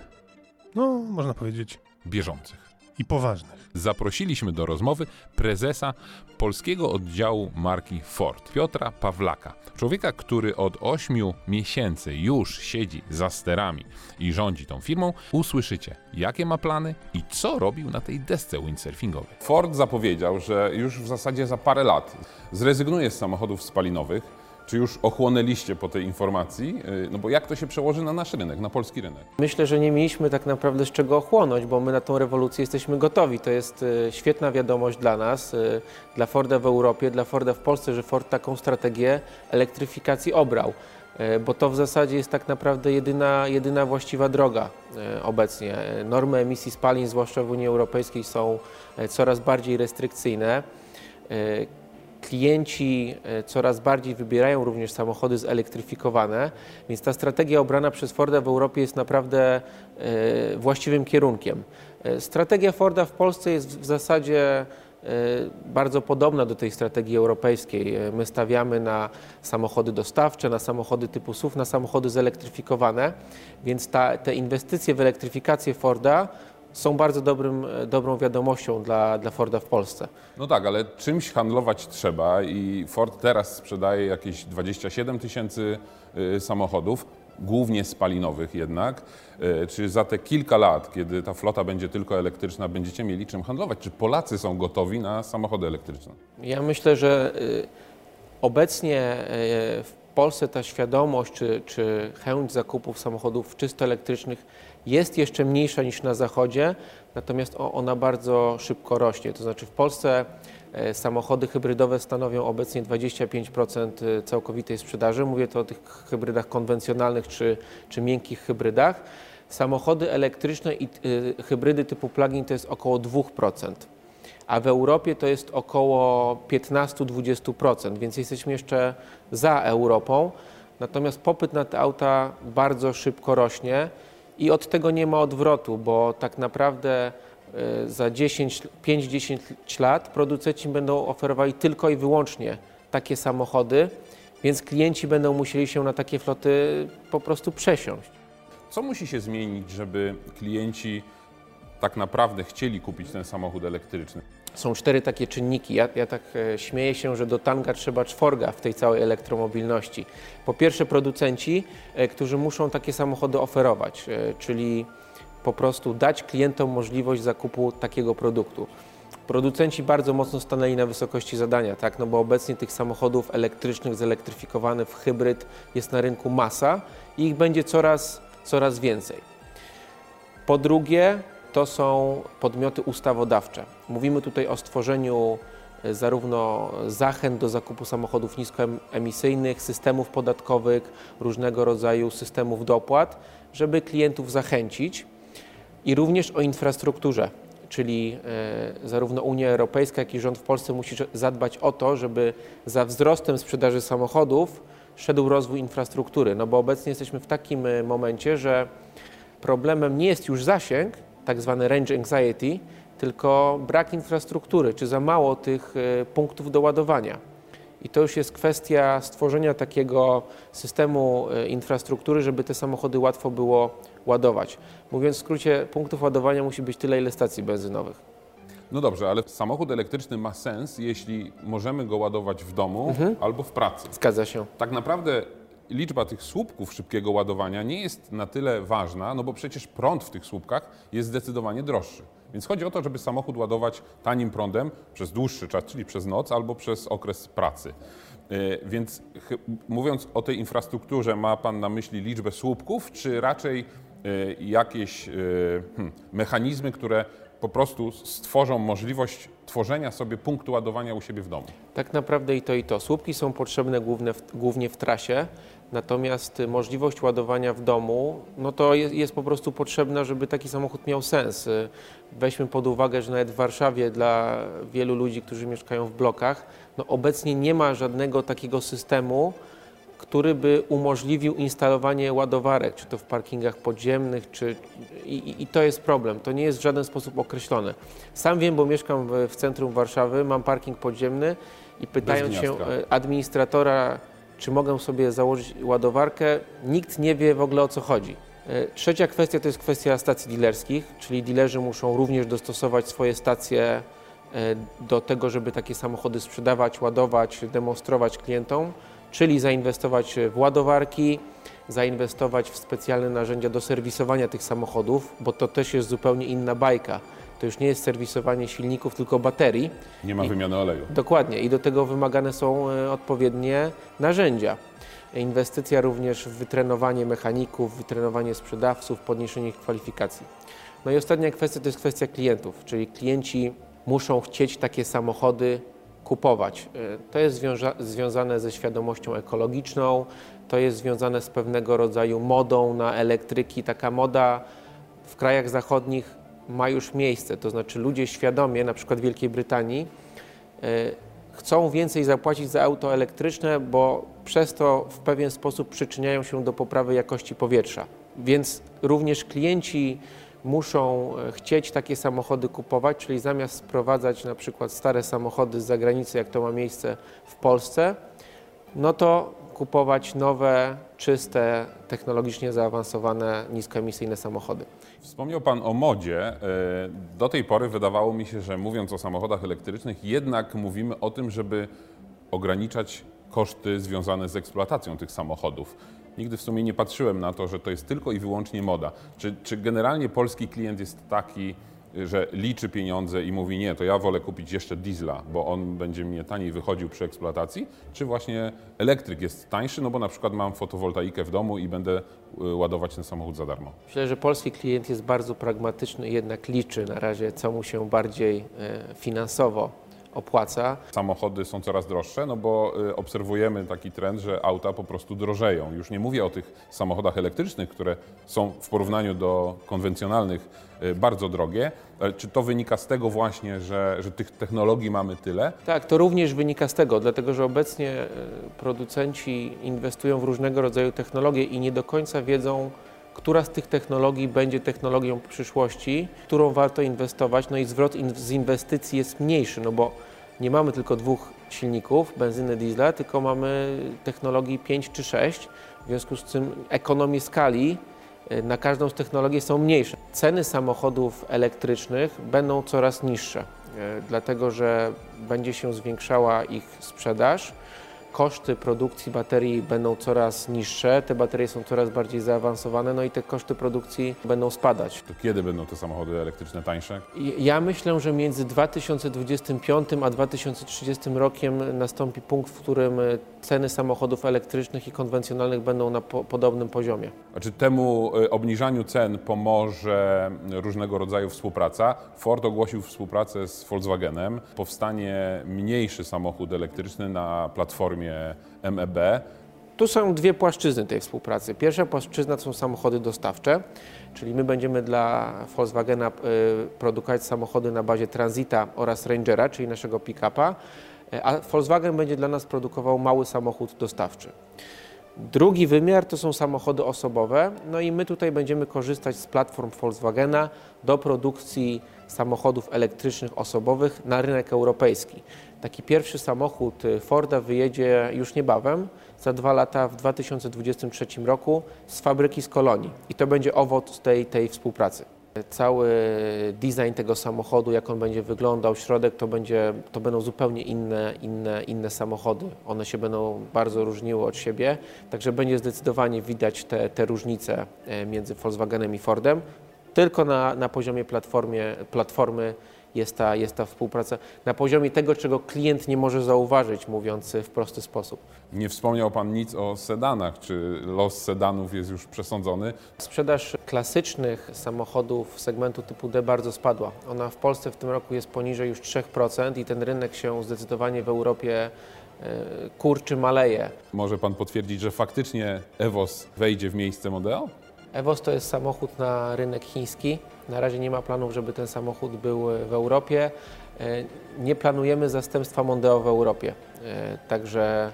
no, można powiedzieć, Bieżących. I poważnych. Zaprosiliśmy do rozmowy prezesa polskiego oddziału marki Ford, Piotra Pawlaka. Człowieka, który od 8 miesięcy już siedzi za sterami i rządzi tą firmą. Usłyszycie, jakie ma plany i co robił na tej desce windsurfingowej. Ford zapowiedział, że już w zasadzie za parę lat zrezygnuje z samochodów spalinowych. Czy już ochłonęliście po tej informacji? Yy, No bo jak to się przełoży na nasz rynek, na polski rynek? Myślę, że nie mieliśmy tak naprawdę z czego ochłonąć, bo my na tą rewolucję jesteśmy gotowi. To jest y, świetna wiadomość dla nas, y, dla Forda w Europie, dla Forda w Polsce, że Ford taką strategię elektryfikacji obrał. Y, Bo to w zasadzie jest tak naprawdę jedyna, jedyna właściwa droga y, obecnie. Y, Normy emisji spalin, zwłaszcza w Unii Europejskiej, są y, coraz bardziej restrykcyjne. Klienci e, coraz bardziej wybierają również samochody zelektryfikowane, więc ta strategia obrana przez Forda w Europie jest naprawdę e, właściwym kierunkiem. E, Strategia Forda w Polsce jest w zasadzie bardzo podobna do tej strategii europejskiej. My stawiamy na samochody dostawcze, na samochody typu SUV, na samochody zelektryfikowane, więc ta, te inwestycje w elektryfikację Forda są bardzo dobrym, e, dobrą wiadomością dla, dla Forda w Polsce. No tak, ale czymś handlować trzeba i Ford teraz sprzedaje jakieś 27 tysięcy y, samochodów, głównie spalinowych jednak. Y, Czy za te kilka lat, kiedy ta flota będzie tylko elektryczna, będziecie mieli czym handlować? Czy Polacy są gotowi na samochody elektryczne? Ja myślę, że obecnie w Polsce ta świadomość czy, czy chęć zakupów samochodów czysto elektrycznych jest jeszcze mniejsza niż na Zachodzie, natomiast ona bardzo szybko rośnie. To znaczy w Polsce e, samochody hybrydowe stanowią obecnie 25% całkowitej sprzedaży. Mówię to o tych hybrydach konwencjonalnych czy, czy miękkich hybrydach. Samochody elektryczne i y, hybrydy typu plug-in to jest około 2% a w Europie to jest około 15-20%, więc jesteśmy jeszcze za Europą. Natomiast popyt na te auta bardzo szybko rośnie i od tego nie ma odwrotu, bo tak naprawdę y, za 10, 5-10 lat producenci będą oferowali tylko i wyłącznie takie samochody, więc klienci będą musieli się na takie floty po prostu przesiąść. Co musi się zmienić, żeby klienci tak naprawdę chcieli kupić ten samochód elektryczny? Są cztery takie czynniki. Ja, ja tak e, śmieję się, że do tanga trzeba czworga w tej całej elektromobilności. Po pierwsze producenci, e, którzy muszą takie samochody oferować, e, czyli po prostu dać klientom możliwość zakupu takiego produktu. Producenci bardzo mocno stanęli na wysokości zadania, tak? no bo obecnie tych samochodów elektrycznych, zelektryfikowanych hybryd jest na rynku masa i ich będzie coraz, coraz więcej. Po drugie, to są podmioty ustawodawcze. Mówimy tutaj o stworzeniu e, zarówno zachęt do zakupu samochodów niskoemisyjnych, systemów podatkowych, różnego rodzaju systemów dopłat, żeby klientów zachęcić i również o infrastrukturze czyli e, zarówno Unia Europejska, jak i rząd w Polsce musi zadbać o to, żeby za wzrostem sprzedaży samochodów szedł rozwój infrastruktury. No bo obecnie jesteśmy w takim e, momencie, że problemem nie jest już zasięg, tak zwany range anxiety, tylko brak infrastruktury, czy za mało tych e, punktów do ładowania. I to już jest kwestia stworzenia takiego systemu infrastruktury, żeby te samochody łatwo było ładować. Mówiąc w skrócie, punktów ładowania musi być tyle, ile stacji benzynowych. No dobrze, ale samochód elektryczny ma sens, jeśli możemy go ładować w domu mhm. albo w pracy. Zgadza się. Tak naprawdę liczba tych słupków szybkiego ładowania nie jest na tyle ważna, no bo przecież prąd w tych słupkach jest zdecydowanie droższy. Więc chodzi o to, żeby samochód ładować tanim prądem przez dłuższy czas, czyli przez noc albo przez okres pracy. E, więc mówiąc o tej infrastrukturze, ma Pan na myśli liczbę słupków, czy raczej Y, jakieś y, hmm, mechanizmy, które po prostu stworzą możliwość tworzenia sobie punktu ładowania u siebie w domu. Tak naprawdę i to i to. Słupki są potrzebne główne w, głównie w trasie, natomiast możliwość ładowania w domu, no to jest, jest, po prostu potrzebna, żeby taki samochód miał sens. Weźmy pod uwagę, że nawet w Warszawie dla wielu ludzi, którzy mieszkają w blokach, no obecnie nie ma żadnego takiego systemu, który by umożliwił instalowanie ładowarek, czy to w parkingach podziemnych, czy i, i, to jest problem. To nie jest w żaden sposób określone. Sam wiem, bo mieszkam w, w centrum Warszawy, mam parking podziemny i pytając się e, administratora, czy mogę sobie założyć ładowarkę, nikt nie wie w ogóle o co chodzi. E, trzecia kwestia to jest kwestia stacji dealerskich, czyli dealerzy muszą również dostosować swoje stacje e, do tego, żeby takie samochody sprzedawać, ładować, demonstrować klientom czyli zainwestować w ładowarki, zainwestować w specjalne narzędzia do serwisowania tych samochodów, bo to też jest zupełnie inna bajka. To już nie jest serwisowanie silników, tylko baterii. Nie ma wymiany oleju. Dokładnie i do tego wymagane są e, odpowiednie narzędzia. Inwestycja również w wytrenowanie mechaników, wytrenowanie sprzedawców, podniesienie ich kwalifikacji. No i ostatnia kwestia to jest kwestia klientów, czyli klienci muszą chcieć takie samochody kupować. E, to jest związa związane ze świadomością ekologiczną, to jest związane z pewnego rodzaju modą na elektryki. Taka moda w krajach zachodnich ma już miejsce, to znaczy ludzie świadomie, na przykład w Wielkiej Brytanii, e, chcą więcej zapłacić za auto elektryczne, bo przez to w pewien sposób przyczyniają się do poprawy jakości powietrza. Więc również klienci muszą e, chcieć takie samochody kupować, czyli zamiast sprowadzać na przykład stare samochody z zagranicy, jak to ma miejsce w Polsce, no to kupować nowe, czyste, technologicznie zaawansowane, niskoemisyjne samochody. Wspomniał Pan o modzie. E, do tej pory wydawało mi się, że mówiąc o samochodach elektrycznych, jednak mówimy o tym, żeby ograniczać koszty związane z eksploatacją tych samochodów. Nigdy w sumie nie patrzyłem na to, że to jest tylko i wyłącznie moda. Czy, czy generalnie polski klient jest taki, że liczy pieniądze i mówi nie, to ja wolę kupić jeszcze diesla, bo on będzie mnie taniej wychodził przy eksploatacji, czy właśnie elektryk jest tańszy, no bo na przykład mam fotowoltaikę w domu i będę y, ładować ten samochód za darmo. Myślę, że polski klient jest bardzo pragmatyczny i jednak liczy na razie, co mu się bardziej e, finansowo opłaca. Samochody są coraz droższe, no bo y, obserwujemy taki trend, że auta po prostu drożeją. Już nie mówię o tych samochodach elektrycznych, które są w porównaniu do konwencjonalnych y, bardzo drogie. Czy to wynika z tego właśnie, że, że tych technologii mamy tyle? Tak, to również wynika z tego, dlatego że obecnie y, producenci inwestują w różnego rodzaju technologie i nie do końca wiedzą, która z tych technologii będzie technologią przyszłości, którą warto inwestować, no i zwrot z inwestycji jest mniejszy, no bo nie mamy tylko dwóch silników, benzyny, diesla, tylko mamy technologii 5 czy 6, w związku z czym ekonomie skali e, na każdą z technologii są mniejsze. Ceny samochodów elektrycznych będą coraz niższe, e, dlatego że będzie się zwiększała ich sprzedaż, koszty produkcji baterii będą coraz niższe, te baterie są coraz bardziej zaawansowane, no i te koszty produkcji będą spadać. To kiedy będą te samochody elektryczne tańsze? Ja myślę, że między 2025 a 2030 rokiem nastąpi punkt, w którym e, ceny samochodów elektrycznych i konwencjonalnych będą na po podobnym poziomie. A czy temu y, obniżaniu cen pomoże różnego rodzaju współpraca? Ford ogłosił współpracę z Volkswagenem. Powstanie mniejszy samochód elektryczny na platformie MEB. Tu są dwie płaszczyzny tej współpracy. Pierwsza płaszczyzna to są samochody dostawcze, czyli my będziemy dla Volkswagena y, produkować samochody na bazie Transita oraz Rangera, czyli naszego pick-upa, a Volkswagen będzie dla nas produkował mały samochód dostawczy. Drugi wymiar to są samochody osobowe, no i my tutaj będziemy korzystać z platform Volkswagena do produkcji samochodów elektrycznych osobowych na rynek europejski. Taki pierwszy samochód y, Forda wyjedzie już niebawem, za dwa lata w 2023 roku z fabryki z Kolonii i to będzie owoc tej, tej współpracy. Cały design tego samochodu, jak on będzie wyglądał, środek, to, będzie, to będą zupełnie inne, inne, inne samochody. One się będą bardzo różniły od siebie, także będzie zdecydowanie widać te, te różnice e, między Volkswagenem i Fordem. Tylko na, na poziomie platformie, platformy jest ta, jest ta współpraca, na poziomie tego, czego klient nie może zauważyć, mówiąc w prosty sposób. Nie wspomniał Pan nic o sedanach. Czy los sedanów jest już przesądzony? Sprzedaż klasycznych samochodów segmentu typu D bardzo spadła. Ona w Polsce w tym roku jest poniżej już 3% i ten rynek się zdecydowanie w Europie e, kurczy, maleje. Może Pan potwierdzić, że faktycznie Evos wejdzie w miejsce Modeo? Evos to jest samochód na rynek chiński. Na razie nie ma planów, żeby ten samochód był w Europie. E, Nie planujemy zastępstwa Mondeo w Europie. E, Także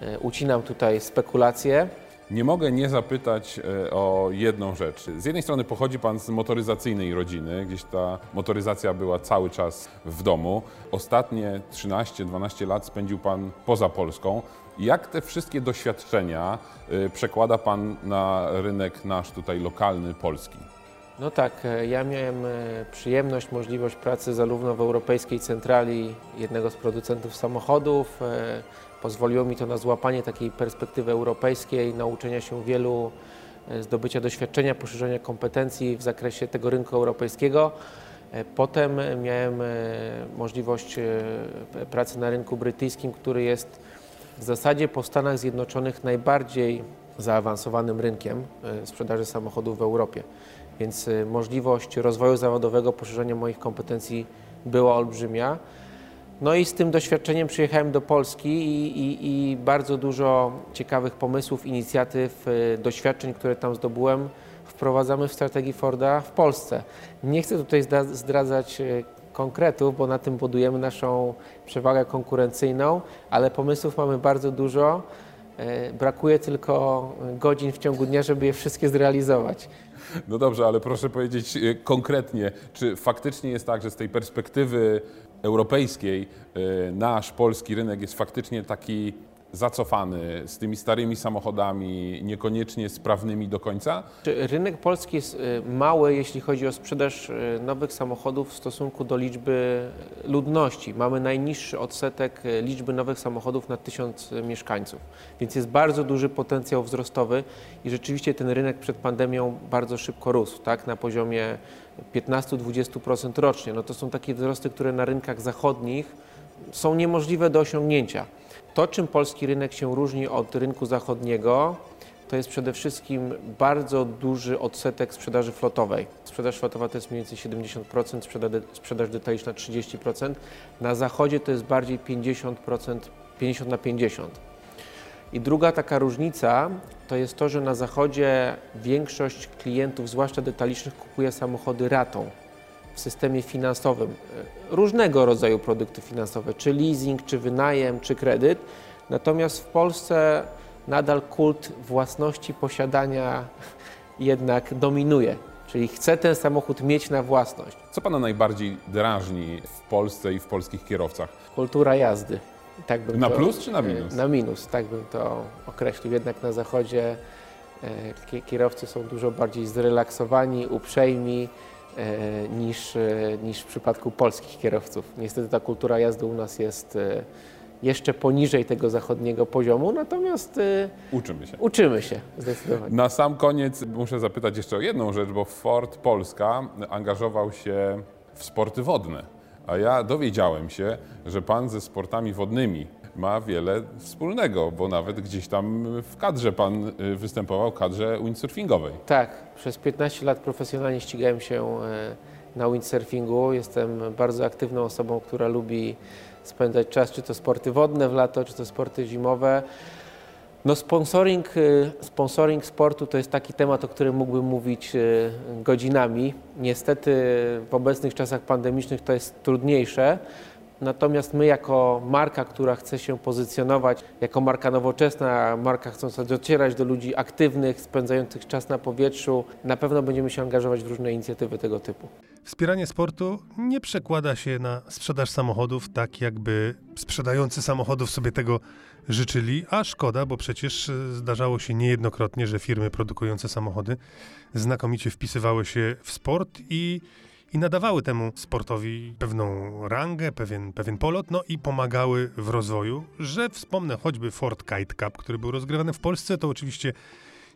e, ucinam tutaj spekulacje. Nie mogę nie zapytać e, o jedną rzecz. Z jednej strony pochodzi Pan z motoryzacyjnej rodziny, gdzieś ta motoryzacja była cały czas w domu. Ostatnie 13-12 lat spędził Pan poza Polską. Jak te wszystkie doświadczenia e, przekłada Pan na rynek nasz tutaj lokalny, polski? No tak, e, ja miałem przyjemność, możliwość pracy zarówno w Europejskiej Centrali jednego z producentów samochodów. Pozwoliło mi to na złapanie takiej perspektywy europejskiej, nauczenia się wielu, e, zdobycia doświadczenia, poszerzenia kompetencji w zakresie tego rynku europejskiego. E, Potem miałem e, możliwość e, pracy na rynku brytyjskim, który jest w zasadzie po Stanach Zjednoczonych najbardziej zaawansowanym rynkiem sprzedaży samochodów w Europie. Więc możliwość rozwoju zawodowego, poszerzenia moich kompetencji była olbrzymia. No i z tym doświadczeniem przyjechałem do Polski i, i, i bardzo dużo ciekawych pomysłów, inicjatyw, e, doświadczeń, które tam zdobyłem, wprowadzamy w strategii Forda w Polsce. Nie chcę tutaj zdradzać e, konkretów, bo na tym budujemy naszą przewagę konkurencyjną, ale pomysłów mamy bardzo dużo. E, Brakuje tylko godzin w ciągu dnia, żeby je wszystkie zrealizować. No dobrze, ale proszę powiedzieć konkretnie, czy faktycznie jest tak, że z tej perspektywy europejskiej e, nasz polski rynek jest faktycznie taki zacofany z tymi starymi samochodami, niekoniecznie sprawnymi do końca? Czy Rynek polski jest y, mały, jeśli chodzi o sprzedaż y, nowych samochodów w stosunku do liczby ludności. Mamy najniższy odsetek liczby nowych samochodów na tysiąc mieszkańców, więc jest bardzo duży potencjał wzrostowy i rzeczywiście ten rynek przed pandemią bardzo szybko rósł, tak, na poziomie 15-20% rocznie. No to są takie wzrosty, które na rynkach zachodnich są niemożliwe do osiągnięcia. To, czym polski rynek się różni od rynku zachodniego, to jest przede wszystkim bardzo duży odsetek sprzedaży flotowej. Sprzedaż flotowa to jest mniej więcej 70%, sprzedaż, sprzedaż detaliczna 30%. Na zachodzie to jest bardziej 50%, 50 na 50. I druga taka różnica to jest to, że na zachodzie większość klientów, zwłaszcza detalicznych, kupuje samochody ratą w systemie finansowym. E, Różnego rodzaju produkty finansowe, czy leasing, czy wynajem, czy kredyt. Natomiast w Polsce nadal kult własności, posiadania jednak dominuje. Czyli chcę ten samochód mieć na własność. Co Pana najbardziej drażni w Polsce i w polskich kierowcach? Kultura jazdy. Tak Na to, plus czy na e, minus? Na minus, tak bym to określił. Jednak na zachodzie e, ki- kierowcy są dużo bardziej zrelaksowani, uprzejmi e, niż, niż w przypadku polskich kierowców. Niestety ta kultura jazdy u nas jest, jeszcze poniżej tego zachodniego poziomu, natomiast Uczymy się. uczymy się zdecydowanie. Na sam koniec muszę zapytać jeszcze o jedną rzecz, bo Ford Polska angażował się w sporty wodne. A ja dowiedziałem się, że pan ze sportami wodnymi ma wiele wspólnego, bo nawet gdzieś tam w kadrze pan y, występował, kadrze windsurfingowej. Tak, przez 15 lat profesjonalnie ścigałem się e, na windsurfingu. Jestem bardzo aktywną osobą, która lubi spędzać czas, czy to sporty wodne w lato, czy to sporty zimowe. No sponsoring, y, sponsoring sportu to jest taki temat, o którym mógłbym mówić y, godzinami. Niestety w obecnych czasach pandemicznych to jest trudniejsze. Natomiast my jako marka, która chce się pozycjonować jako marka nowoczesna, marka chcąca docierać do ludzi aktywnych, spędzających czas na powietrzu, na pewno będziemy się angażować w różne inicjatywy tego typu. Wspieranie sportu nie przekłada się na sprzedaż samochodów tak, jakby sprzedający samochodów sobie tego życzyli, a szkoda, bo przecież e, zdarzało się niejednokrotnie, że firmy produkujące samochody znakomicie wpisywały się w sport i, i nadawały temu sportowi pewną rangę, pewien, pewien polot, no i pomagały w rozwoju, że wspomnę choćby Ford Kite Cup, który był rozgrywany w Polsce, to oczywiście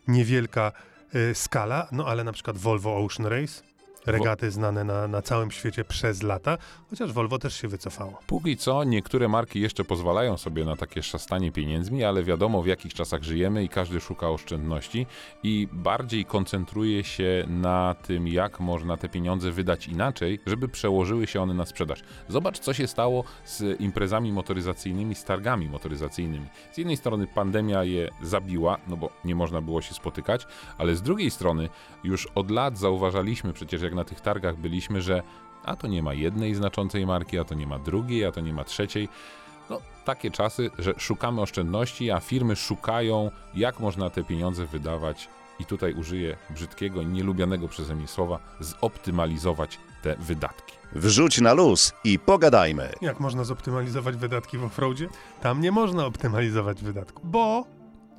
niewielka e, skala, no ale na przykład Volvo Ocean Race, regaty znane na, na całym świecie przez lata, chociaż Volvo też się wycofało. Póki co niektóre marki jeszcze pozwalają sobie na takie szastanie pieniędzmi, ale wiadomo w jakich czasach żyjemy i każdy szuka oszczędności i bardziej koncentruje się na tym, jak można te pieniądze wydać inaczej, żeby przełożyły się one na sprzedaż. Zobacz, co się stało z imprezami motoryzacyjnymi, z targami motoryzacyjnymi. Z jednej strony pandemia je zabiła, no bo nie można było się spotykać, ale z drugiej strony już od lat zauważaliśmy przecież, jak na tych targach byliśmy, że a to nie ma jednej znaczącej marki, a to nie ma drugiej, a to nie ma trzeciej. No, takie czasy, że szukamy oszczędności, a firmy szukają, jak można te pieniądze wydawać. I tutaj użyję brzydkiego, nielubianego przeze mnie słowa, zoptymalizować te wydatki. Wrzuć na luz i pogadajmy. Jak można zoptymalizować wydatki w offroadzie? Tam nie można optymalizować wydatków, bo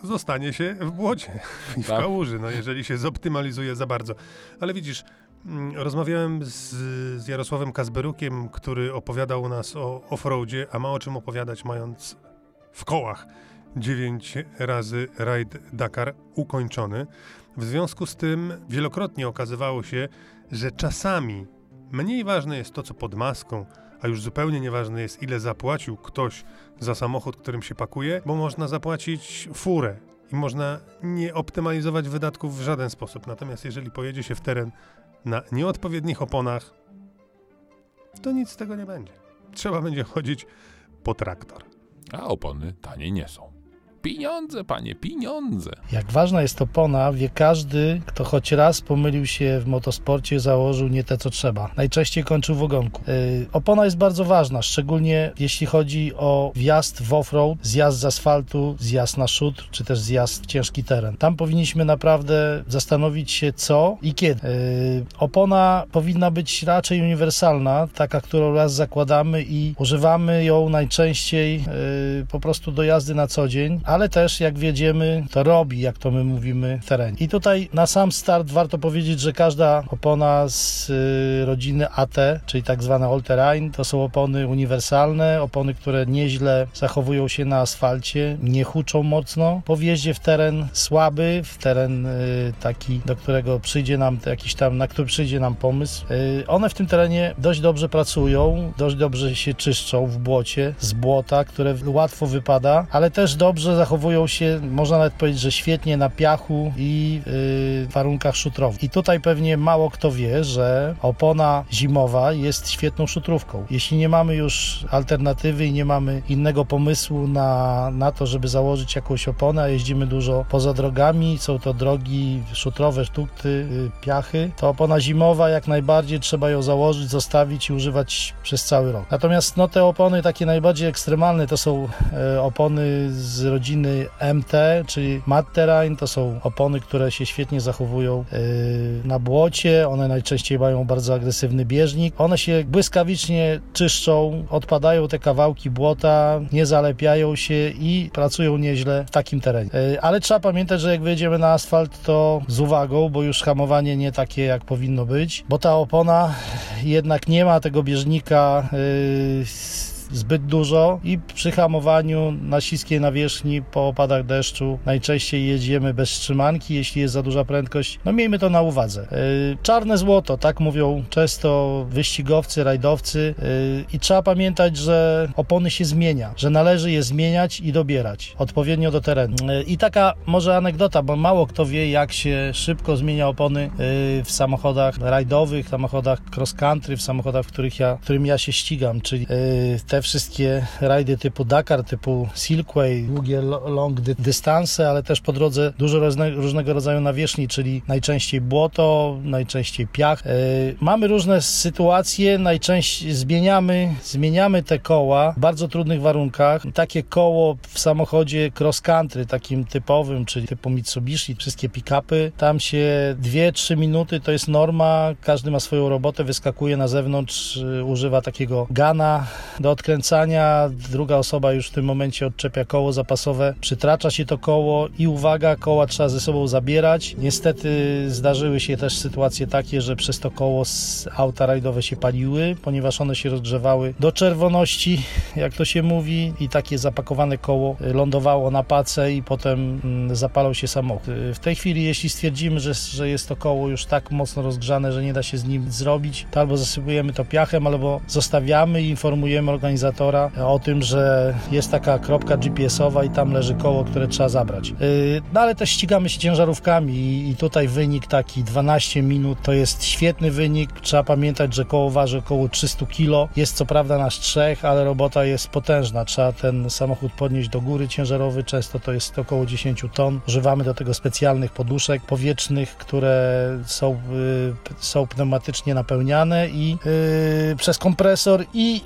zostanie się w błocie i w Tak. kałuży, no jeżeli się zoptymalizuje za bardzo. Ale widzisz, rozmawiałem z, z Jarosławem Kazberukiem, który opowiadał nas o offroadzie, a ma o czym opowiadać, mając w kołach 9 razy rajd Dakar ukończony. W związku z tym wielokrotnie okazywało się, że czasami mniej ważne jest to, co pod maską, a już zupełnie nieważne jest, ile zapłacił ktoś za samochód, którym się pakuje, bo można zapłacić furę i można nie optymalizować wydatków w żaden sposób. Natomiast jeżeli pojedzie się w teren na nieodpowiednich oponach, to nic z tego nie będzie. Trzeba będzie chodzić po traktor. A opony tanie nie są. Pieniądze, panie, pieniądze. Jak ważna jest opona, wie każdy, kto choć raz pomylił się w motosporcie, założył nie te, co trzeba. Najczęściej kończył w ogonku. Yy, opona jest bardzo ważna, szczególnie jeśli chodzi o wjazd w offroad, zjazd z asfaltu, zjazd na szut, czy też zjazd w ciężki teren. Tam powinniśmy naprawdę zastanowić się co i kiedy. Yy, opona powinna być raczej uniwersalna, taka, którą raz zakładamy i używamy ją najczęściej yy, po prostu do jazdy na co dzień, ale też jak wiedziemy, to robi, jak to my mówimy w terenie. I tutaj na sam start warto powiedzieć, że każda opona z y, rodziny AT, czyli tak zwane all terrain, to są opony uniwersalne, opony, które nieźle zachowują się na asfalcie, nie huczą mocno. Po wjeździe w teren słaby, w teren y, taki, do którego przyjdzie nam jakiś tam, na który przyjdzie nam pomysł, y, one w tym terenie dość dobrze pracują, dość dobrze się czyszczą w błocie, z błota, które łatwo wypada, ale też dobrze zachowują się, można nawet powiedzieć, że świetnie na piachu i y, warunkach szutrowych. I tutaj pewnie mało kto wie, że opona zimowa jest świetną szutrówką. Jeśli nie mamy już alternatywy i nie mamy innego pomysłu na, na to, żeby założyć jakąś oponę, a jeździmy dużo poza drogami, są to drogi szutrowe, sztukty, y, piachy, to opona zimowa jak najbardziej trzeba ją założyć, zostawić i używać przez cały rok. Natomiast no, te opony takie najbardziej ekstremalne to są e, opony z rodziny MT, czyli Matt Terrain, to są opony, które się świetnie zachowują yy, na błocie, one najczęściej mają bardzo agresywny bieżnik, one się błyskawicznie czyszczą, odpadają te kawałki błota, nie zalepiają się i pracują nieźle w takim terenie. Yy, ale trzeba pamiętać, że jak wyjedziemy na asfalt, to z uwagą, bo już hamowanie nie takie jak powinno być, bo ta opona jednak nie ma tego bieżnika yy, zbyt dużo i przy hamowaniu na śliskiej nawierzchni po opadach deszczu najczęściej jedziemy bez trzymanki, jeśli jest za duża prędkość. No miejmy to na uwadze. Yy, czarne złoto, tak mówią często wyścigowcy, rajdowcy yy, i trzeba pamiętać, że opony się zmienia, że należy je zmieniać i dobierać odpowiednio do terenu. Yy, I taka może anegdota, bo mało kto wie, jak się szybko zmienia opony w samochodach rajdowych, samochodach cross country, w samochodach, w których ja, którym ja się ścigam, czyli te wszystkie rajdy typu Dakar, typu Silkway, długie long dystanse, ale też po drodze dużo różnego rodzaju nawierzchni, czyli najczęściej błoto, najczęściej piach. Mamy różne sytuacje, najczęściej zmieniamy, zmieniamy te koła w bardzo trudnych warunkach. Takie koło w samochodzie cross country, takim typowym, czyli typu Mitsubishi, wszystkie pick-upy, tam się 2-3 minuty to jest norma, każdy ma swoją robotę, wyskakuje na zewnątrz, y, używa takiego gana do odkręcania, druga osoba już w tym momencie odczepia koło zapasowe, przytracza się to koło i uwaga, koła trzeba ze sobą zabierać. Niestety zdarzyły się też sytuacje takie, że przez to koło auta rajdowe się paliły, ponieważ one się rozgrzewały do czerwoności, jak to się mówi, i takie zapakowane koło lądowało na pace i potem mm, zapalał się samochód. W tej chwili, jeśli stwierdzimy, że, że jest to koło już tak mocno rozgrzane, że nie da się z nim zrobić, to albo zasypujemy to piachem, albo zostawiamy i informujemy organizatora o tym, że jest taka kropka GPS-owa i tam leży koło, które trzeba zabrać. Yy, no ale też ścigamy się ciężarówkami i tutaj wynik taki 12 minut to jest świetny wynik. Trzeba pamiętać, że koło waży około 300 kg. Jest co prawda nasz trzech, ale robota jest potężna. Trzeba ten samochód podnieść do góry ciężarowy. Często to jest około 10 ton. Używamy do tego specjalnych poduszek powietrznych, które są, yy, są pneumatycznie napełniane i yy, przez kompresor i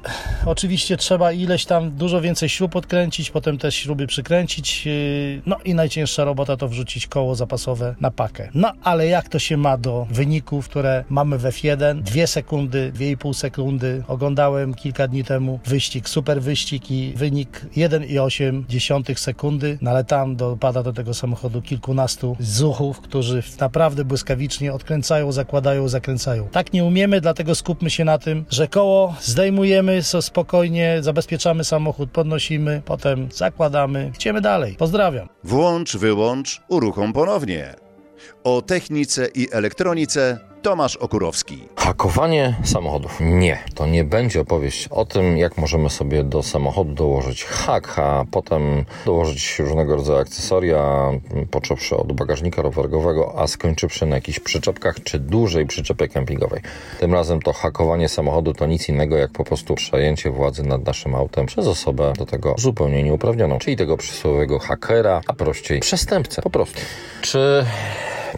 oczywiście trzeba ileś tam dużo więcej śrub odkręcić, potem te śruby przykręcić. Yy, no i najcięższa robota to wrzucić koło zapasowe na pakę. No ale jak to się ma do wyników, które mamy w F1? Dwie sekundy, dwie i pół sekundy. Oglądałem kilka dni temu wyścig, super wyścig i wynik 1,8 sekundy, no ale tam dopada do tego samochodu kilkunastu zuchów, którzy naprawdę błyskawicznie odkręcają, zakładają, zakręcają. Tak nie umiemy, dlatego skupmy się na tym, że koło zdejmujemy, so spokojnie zabezpieczamy samochód, podnosimy, potem zakładamy, idziemy dalej. Pozdrawiam. Włącz, wyłącz, uruchom ponownie. O technice i elektronice Tomasz Okurowski. Hakowanie samochodów. Nie, to nie będzie opowieść o tym, jak możemy sobie do samochodu dołożyć hak, a potem dołożyć różnego rodzaju akcesoria, począwszy od bagażnika rowerowego, a skończywszy na jakichś przyczepkach czy dużej przyczepie kempingowej. Tym razem to hakowanie samochodu to nic innego jak po prostu przejęcie władzy nad naszym autem przez osobę do tego zupełnie nieuprawnioną, czyli tego przysłowiowego hakera, a prościej przestępcę po prostu. Czy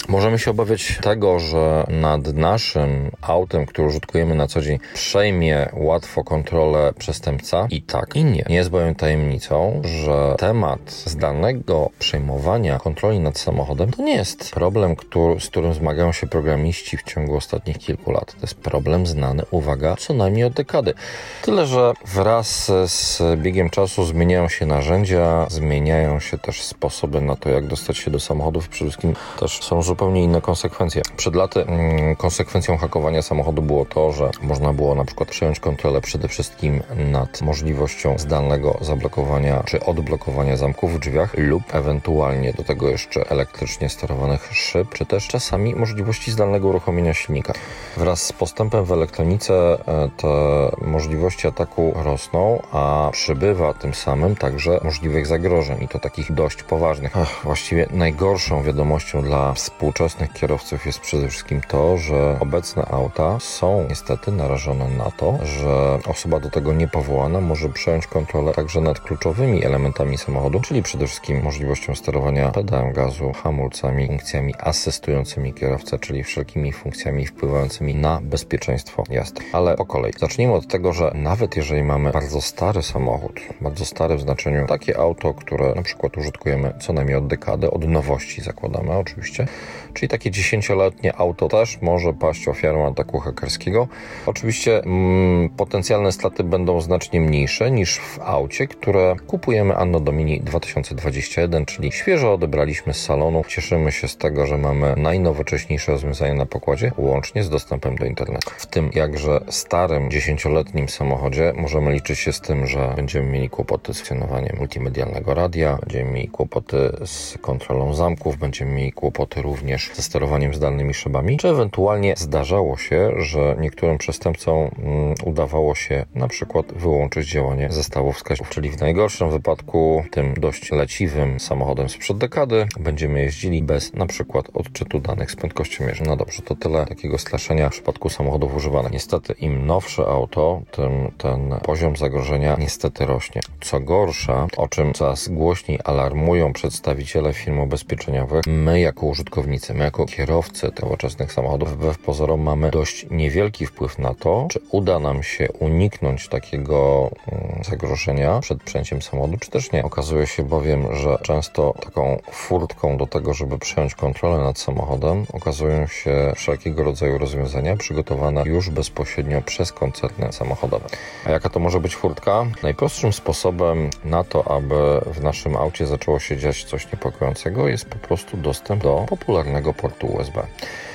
Możemy się obawiać tego, że nad naszym autem, który użytkujemy na co dzień, przejmie łatwo kontrolę przestępca? I tak, i nie. Nie jest bowiem tajemnicą, że temat zdalnego przejmowania kontroli nad samochodem to nie jest problem, który, z którym zmagają się programiści w ciągu ostatnich kilku lat. To jest problem znany, uwaga, co najmniej od dekady. Tyle, że wraz z biegiem czasu zmieniają się narzędzia, zmieniają się też sposoby na to, jak dostać się do samochodów. Przede wszystkim też są zupełnie inne konsekwencje. Przed laty mm, konsekwencją hakowania samochodu było to, że można było na przykład przejąć kontrolę przede wszystkim nad możliwością zdalnego zablokowania czy odblokowania zamków w drzwiach lub ewentualnie do tego jeszcze elektrycznie sterowanych szyb, czy też czasami możliwości zdalnego uruchomienia silnika. Wraz z postępem w elektronice e, te możliwości ataku rosną, a przybywa tym samym także możliwych zagrożeń i to takich dość poważnych. Ach, właściwie najgorszą wiadomością dla współczesnych kierowców jest przede wszystkim to, że obecne auta są niestety narażone na to, że osoba do tego niepowołana może przejąć kontrolę także nad kluczowymi elementami samochodu, czyli przede wszystkim możliwością sterowania pedałem gazu, hamulcami, funkcjami asystującymi kierowcę, czyli wszelkimi funkcjami wpływającymi na bezpieczeństwo jazdy. Ale po kolei. Zacznijmy od tego, że nawet jeżeli mamy bardzo stary samochód, bardzo stary w znaczeniu takie auto, które na przykład użytkujemy co najmniej od dekady, od nowości zakładamy oczywiście, czyli takie dziesięcioletnie auto też może paść ofiarą ataku hakerskiego. Oczywiście mm, potencjalne straty będą znacznie mniejsze niż w aucie, które kupujemy Anno Domini 2021, czyli świeżo odebraliśmy z salonu. Cieszymy się z tego, że mamy najnowocześniejsze rozwiązania na pokładzie, łącznie z dostępem do internetu. W tym jakże starym, dziesięcioletnim samochodzie możemy liczyć się z tym, że będziemy mieli kłopoty z funkcjonowaniem multimedialnego radia, będziemy mieli kłopoty z kontrolą zamków, będziemy mieli kłopoty również ze sterowaniem zdalnymi szybami, czy ewentualnie zdarzało się, że niektórym przestępcom mm, udawało się na przykład wyłączyć działanie zestawów wskaźników, czyli w najgorszym wypadku, tym dość leciwym samochodem sprzed dekady, będziemy jeździli bez na przykład odczytu danych z prędkościomierzem. No dobrze, to tyle takiego straszenia w przypadku samochodów używanych. Niestety im nowsze auto, tym ten poziom zagrożenia niestety rośnie. Co gorsza, o czym coraz głośniej alarmują przedstawiciele firm ubezpieczeniowych, my jako użytkownicy, my jako kierowcy nowoczesnych samochodów, wbrew pozorom mamy dość niewielki wpływ na to, czy uda nam się uniknąć takiego mm, zagrożenia przed przejęciem samochodu, czy też nie. Okazuje się bowiem, że często taką furtką do tego, żeby przejąć kontrolę nad samochodem, okazują się wszelkiego rodzaju rozwiązania przygotowane już bezpośrednio przez koncerny samochodowe. A jaka to może być furtka? Najprostszym sposobem na to, aby w naszym aucie zaczęło się dziać coś niepokojącego, jest po prostu dostęp do popularnego portu USB.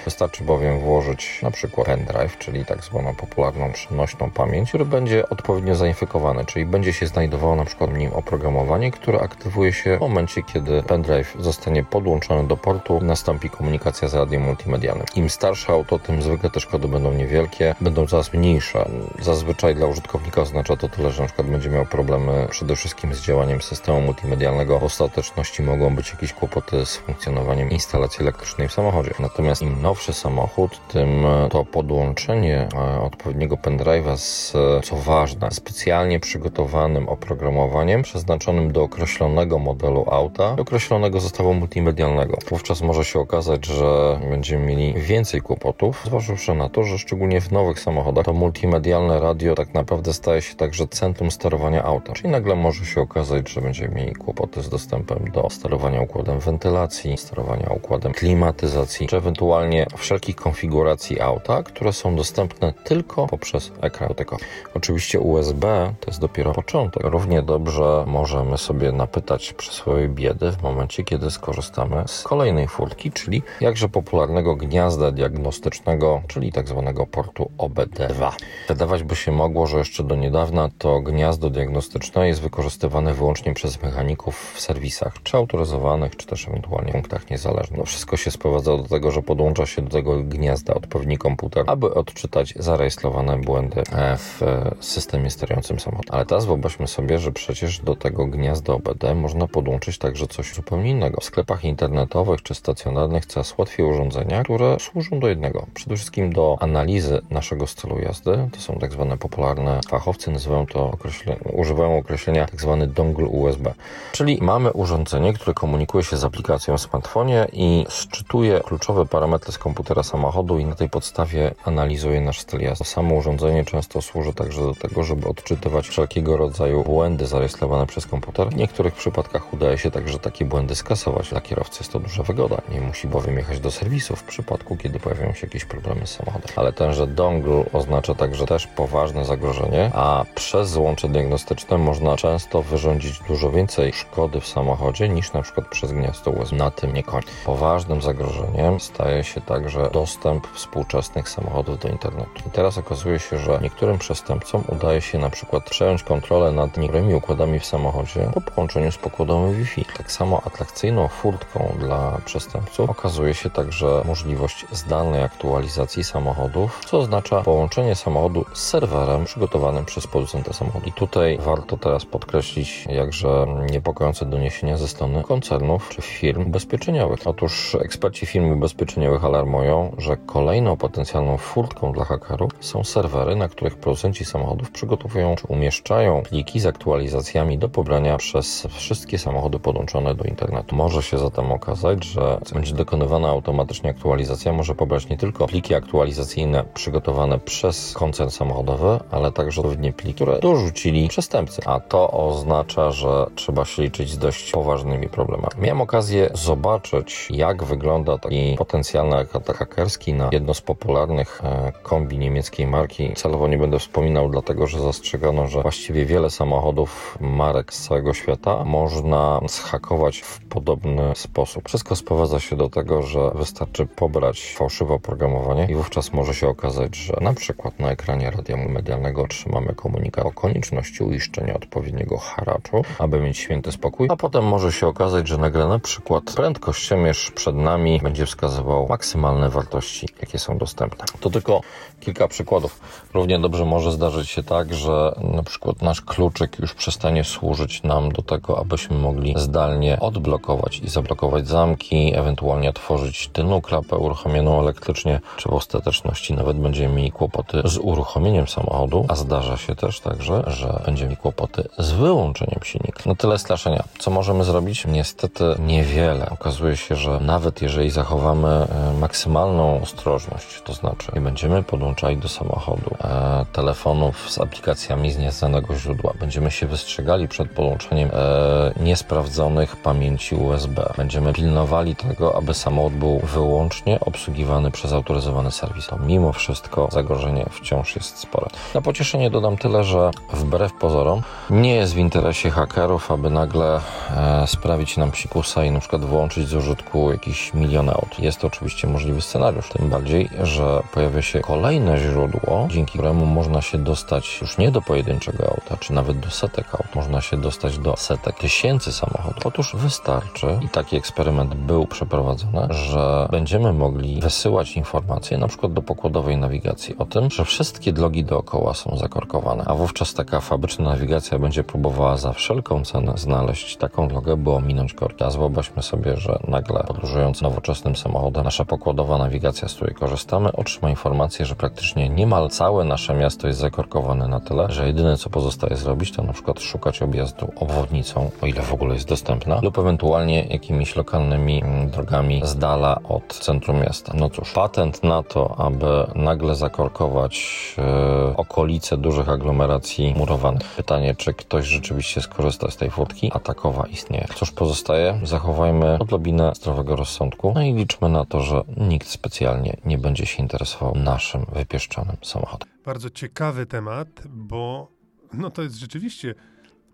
Wystarczy bowiem włożyć na przykład pendrive, czyli tak zwaną popularną przenośną pamięć, który będzie odpowiednio zainfekowany, czyli będzie się znajdowało na przykład w nim oprogramowanie, które aktywuje się w momencie, kiedy pendrive zostanie podłączony do portu nastąpi komunikacja z radiem multimedialnym. Im starsze auto, tym zwykle te szkody będą niewielkie, będą coraz mniejsze. Zazwyczaj dla użytkownika oznacza to tyle, że przykład będzie miał problemy przede wszystkim z działaniem systemu multimedialnego. W ostateczności mogą być jakieś kłopoty z funkcjonowaniem instalacji elektrycznej w samochodzie. Natomiast im nowszy samochód, tym to podłączenie e, odpowiedniego pendrive'a z, co ważne, specjalnie przygotowanym oprogramowaniem przeznaczonym do określonego modelu auta, do określonego zestawu multimedialnego. Wówczas może się okazać, że będziemy mieli więcej kłopotów, zważywszy na to, że szczególnie w nowych samochodach to multimedialne radio tak naprawdę staje się także centrum sterowania auta. Czyli nagle może się okazać, że będziemy mieli kłopoty z dostępem do sterowania układem wentylacji, sterowania układem klimatyzacji, czy ewentualnie wszelkich konfiguracji auta, które są dostępne tylko poprzez ekran tego. Oczywiście USB to jest dopiero początek. Równie dobrze możemy sobie napytać przy swojej biedy w momencie, kiedy skorzystamy z kolejnej furtki, czyli jakże popularnego gniazda diagnostycznego, czyli tak zwanego portu OBD2. Wydawać by się mogło, że jeszcze do niedawna to gniazdo diagnostyczne jest wykorzystywane wyłącznie przez mechaników w serwisach, czy autoryzowanych, czy też ewentualnie punktach niezależnych. No wszystko się sprowadza do tego, że podłącza się do tego gniazda odpowiedni komputer, aby odczytać zarejestrowane błędy e, w systemie sterującym samochodem. Ale teraz wyobraźmy sobie, że przecież do tego gniazda OBD można podłączyć także coś zupełnie innego. W sklepach internetowych czy stacjonarnych coraz łatwiej urządzenia, które służą do jednego. Przede wszystkim do analizy naszego stylu jazdy. To są tak zwane popularne fachowcy, nazywają to określenie, używają określenia tak zwany dongle USB. Czyli mamy urządzenie, które komunikuje się z aplikacją w smartfonie i szczytuje kluczowe parametry komputera samochodu i na tej podstawie analizuje nasz styl jazdy. Samo urządzenie często służy także do tego, żeby odczytywać wszelkiego rodzaju błędy zarejestrowane przez komputer. W niektórych przypadkach udaje się także takie błędy skasować. Dla kierowcy jest to duża wygoda. Nie musi bowiem jechać do serwisu w przypadku, kiedy pojawiają się jakieś problemy z samochodem. Ale tenże dongle oznacza także też poważne zagrożenie, a przez złącze diagnostyczne można często wyrządzić dużo więcej szkody w samochodzie niż na przykład przez gniazdo USB. Na tym nie kończy. Poważnym zagrożeniem staje się także dostęp współczesnych samochodów do internetu. I teraz okazuje się, że niektórym przestępcom udaje się na przykład przejąć kontrolę nad niektórymi układami w samochodzie po połączeniu z pokładami Wi-Fi. Tak samo atrakcyjną furtką dla przestępców okazuje się także możliwość zdalnej aktualizacji samochodów, co oznacza połączenie samochodu z serwerem przygotowanym przez producenta samochodu. I tutaj warto teraz podkreślić jakże niepokojące doniesienia ze strony koncernów czy firm ubezpieczeniowych. Otóż eksperci firm ubezpieczeniowych alarmują alarmują, że kolejną potencjalną furtką dla hakerów są serwery, na których producenci samochodów przygotowują czy umieszczają pliki z aktualizacjami do pobrania przez wszystkie samochody podłączone do internetu. Może się zatem okazać, że będzie dokonywana automatycznie aktualizacja, może pobrać nie tylko pliki aktualizacyjne przygotowane przez koncern samochodowy, ale także odpowiednie pliki, które dorzucili przestępcy. A to oznacza, że trzeba się liczyć z dość poważnymi problemami. Miałem okazję zobaczyć, jak wygląda taki potencjalny atak hakerski na jedno z popularnych e, kombi niemieckiej marki. Celowo nie będę wspominał, dlatego że zastrzegano, że właściwie wiele samochodów marek z całego świata można zhakować w podobny sposób. Wszystko sprowadza się do tego, że wystarczy pobrać fałszywe oprogramowanie i wówczas może się okazać, że na przykład na ekranie radia medialnego otrzymamy komunikat o konieczności uiszczenia odpowiedniego haraczu, aby mieć święty spokój, a potem może się okazać, że nagle na przykład prędkościomierz przed nami będzie wskazywał maksymalne wartości, jakie są dostępne. To tylko kilka przykładów. Równie dobrze może zdarzyć się tak, że na przykład nasz kluczyk już przestanie służyć nam do tego, abyśmy mogli zdalnie odblokować i zablokować zamki, ewentualnie otworzyć tylną klapę uruchomioną elektrycznie, czy w ostateczności nawet będziemy mieli kłopoty z uruchomieniem samochodu, a zdarza się też także, że będziemy mieli kłopoty z wyłączeniem silnika. No tyle straszenia. Co możemy zrobić? Niestety niewiele. Okazuje się, że nawet jeżeli zachowamy e, maksymalną ostrożność, to znaczy nie będziemy podłączali do samochodu e, telefonów z aplikacjami z nieznanego źródła, będziemy się wystrzegali przed podłączeniem e, niesprawdzonych pamięci USB, będziemy pilnowali tego, aby samochód był wyłącznie obsługiwany przez autoryzowany serwis. To mimo wszystko zagrożenie wciąż jest spore. Na pocieszenie dodam tyle, że wbrew pozorom nie jest w interesie hakerów, aby nagle e, sprawić nam psikusa i na przykład z użytku jakiś milion aut. Jest to oczywiście możliwy scenariusz, tym bardziej, że pojawia się kolejne źródło, dzięki któremu można się dostać już nie do pojedynczego auta, czy nawet do setek aut, można się dostać do setek tysięcy samochodów. Otóż wystarczy, i taki eksperyment był przeprowadzony, że będziemy mogli wysyłać informacje na przykład do pokładowej nawigacji o tym, że wszystkie drogi dookoła są zakorkowane, a wówczas taka fabryczna nawigacja będzie próbowała za wszelką cenę znaleźć taką drogę, by ominąć korki. A wyobraźmy sobie, że nagle podróżując nowoczesnym samochodem, nasza pokładowa nawigacja, z której korzystamy, otrzyma informację, że praktycznie niemal całe nasze miasto jest zakorkowane na tyle, że jedyne co pozostaje zrobić, to na przykład szukać objazdu obwodnicą, o ile w ogóle jest dostępna, lub ewentualnie jakimiś lokalnymi mm, drogami z dala od centrum miasta. No cóż, patent na to, aby nagle zakorkować e, okolice dużych aglomeracji murowanych. Pytanie, czy ktoś rzeczywiście skorzysta z tej furtki, a takowa istnieje. Cóż pozostaje? Zachowajmy odrobinę zdrowego rozsądku, no i liczmy na to, że nikt specjalnie nie będzie się interesował naszym wypieszczonym samochodem. Bardzo ciekawy temat, bo no to jest rzeczywiście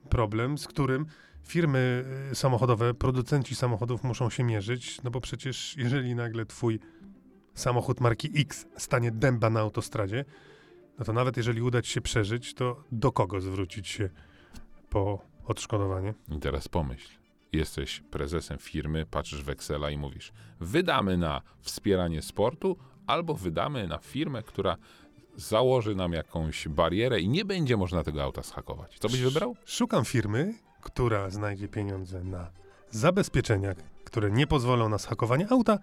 problem, z którym firmy y, samochodowe, producenci samochodów muszą się mierzyć, no bo przecież jeżeli nagle twój samochód marki X stanie dęba na autostradzie, no to nawet jeżeli uda ci się przeżyć, to do kogo zwrócić się po odszkodowanie? I teraz pomyśl. Jesteś prezesem firmy, patrzysz w Excela i mówisz: wydamy na wspieranie sportu, albo wydamy na firmę, która założy nam jakąś barierę i nie będzie można tego auta schakować. Co byś wybrał? Szukam firmy, która znajdzie pieniądze na zabezpieczenia, które nie pozwolą na schakowanie auta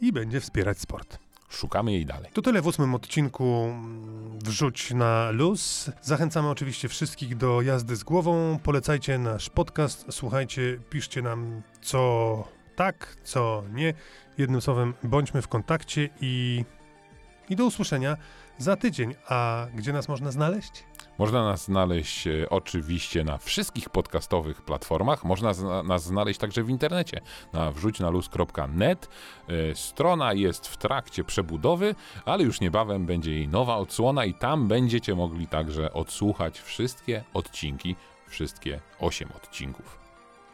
i będzie wspierać sport. Szukamy jej dalej. To tyle w ósmym odcinku mm, Wrzuć na luz. Zachęcamy oczywiście wszystkich do jazdy z głową. Polecajcie nasz podcast, słuchajcie, piszcie nam co tak, co nie. Jednym słowem, bądźmy w kontakcie i, i do usłyszenia za tydzień. A gdzie nas można znaleźć? Można nas znaleźć e, oczywiście na wszystkich podcastowych platformach. Można zna nas znaleźć także w internecie na wrzućnaluz.net. E, strona jest w trakcie przebudowy, ale już niebawem będzie jej nowa odsłona i tam będziecie mogli także odsłuchać wszystkie odcinki, wszystkie 8 odcinków.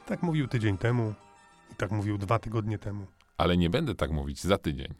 Tak mówił tydzień temu i tak mówił dwa tygodnie temu. Ale nie będę tak mówić za tydzień.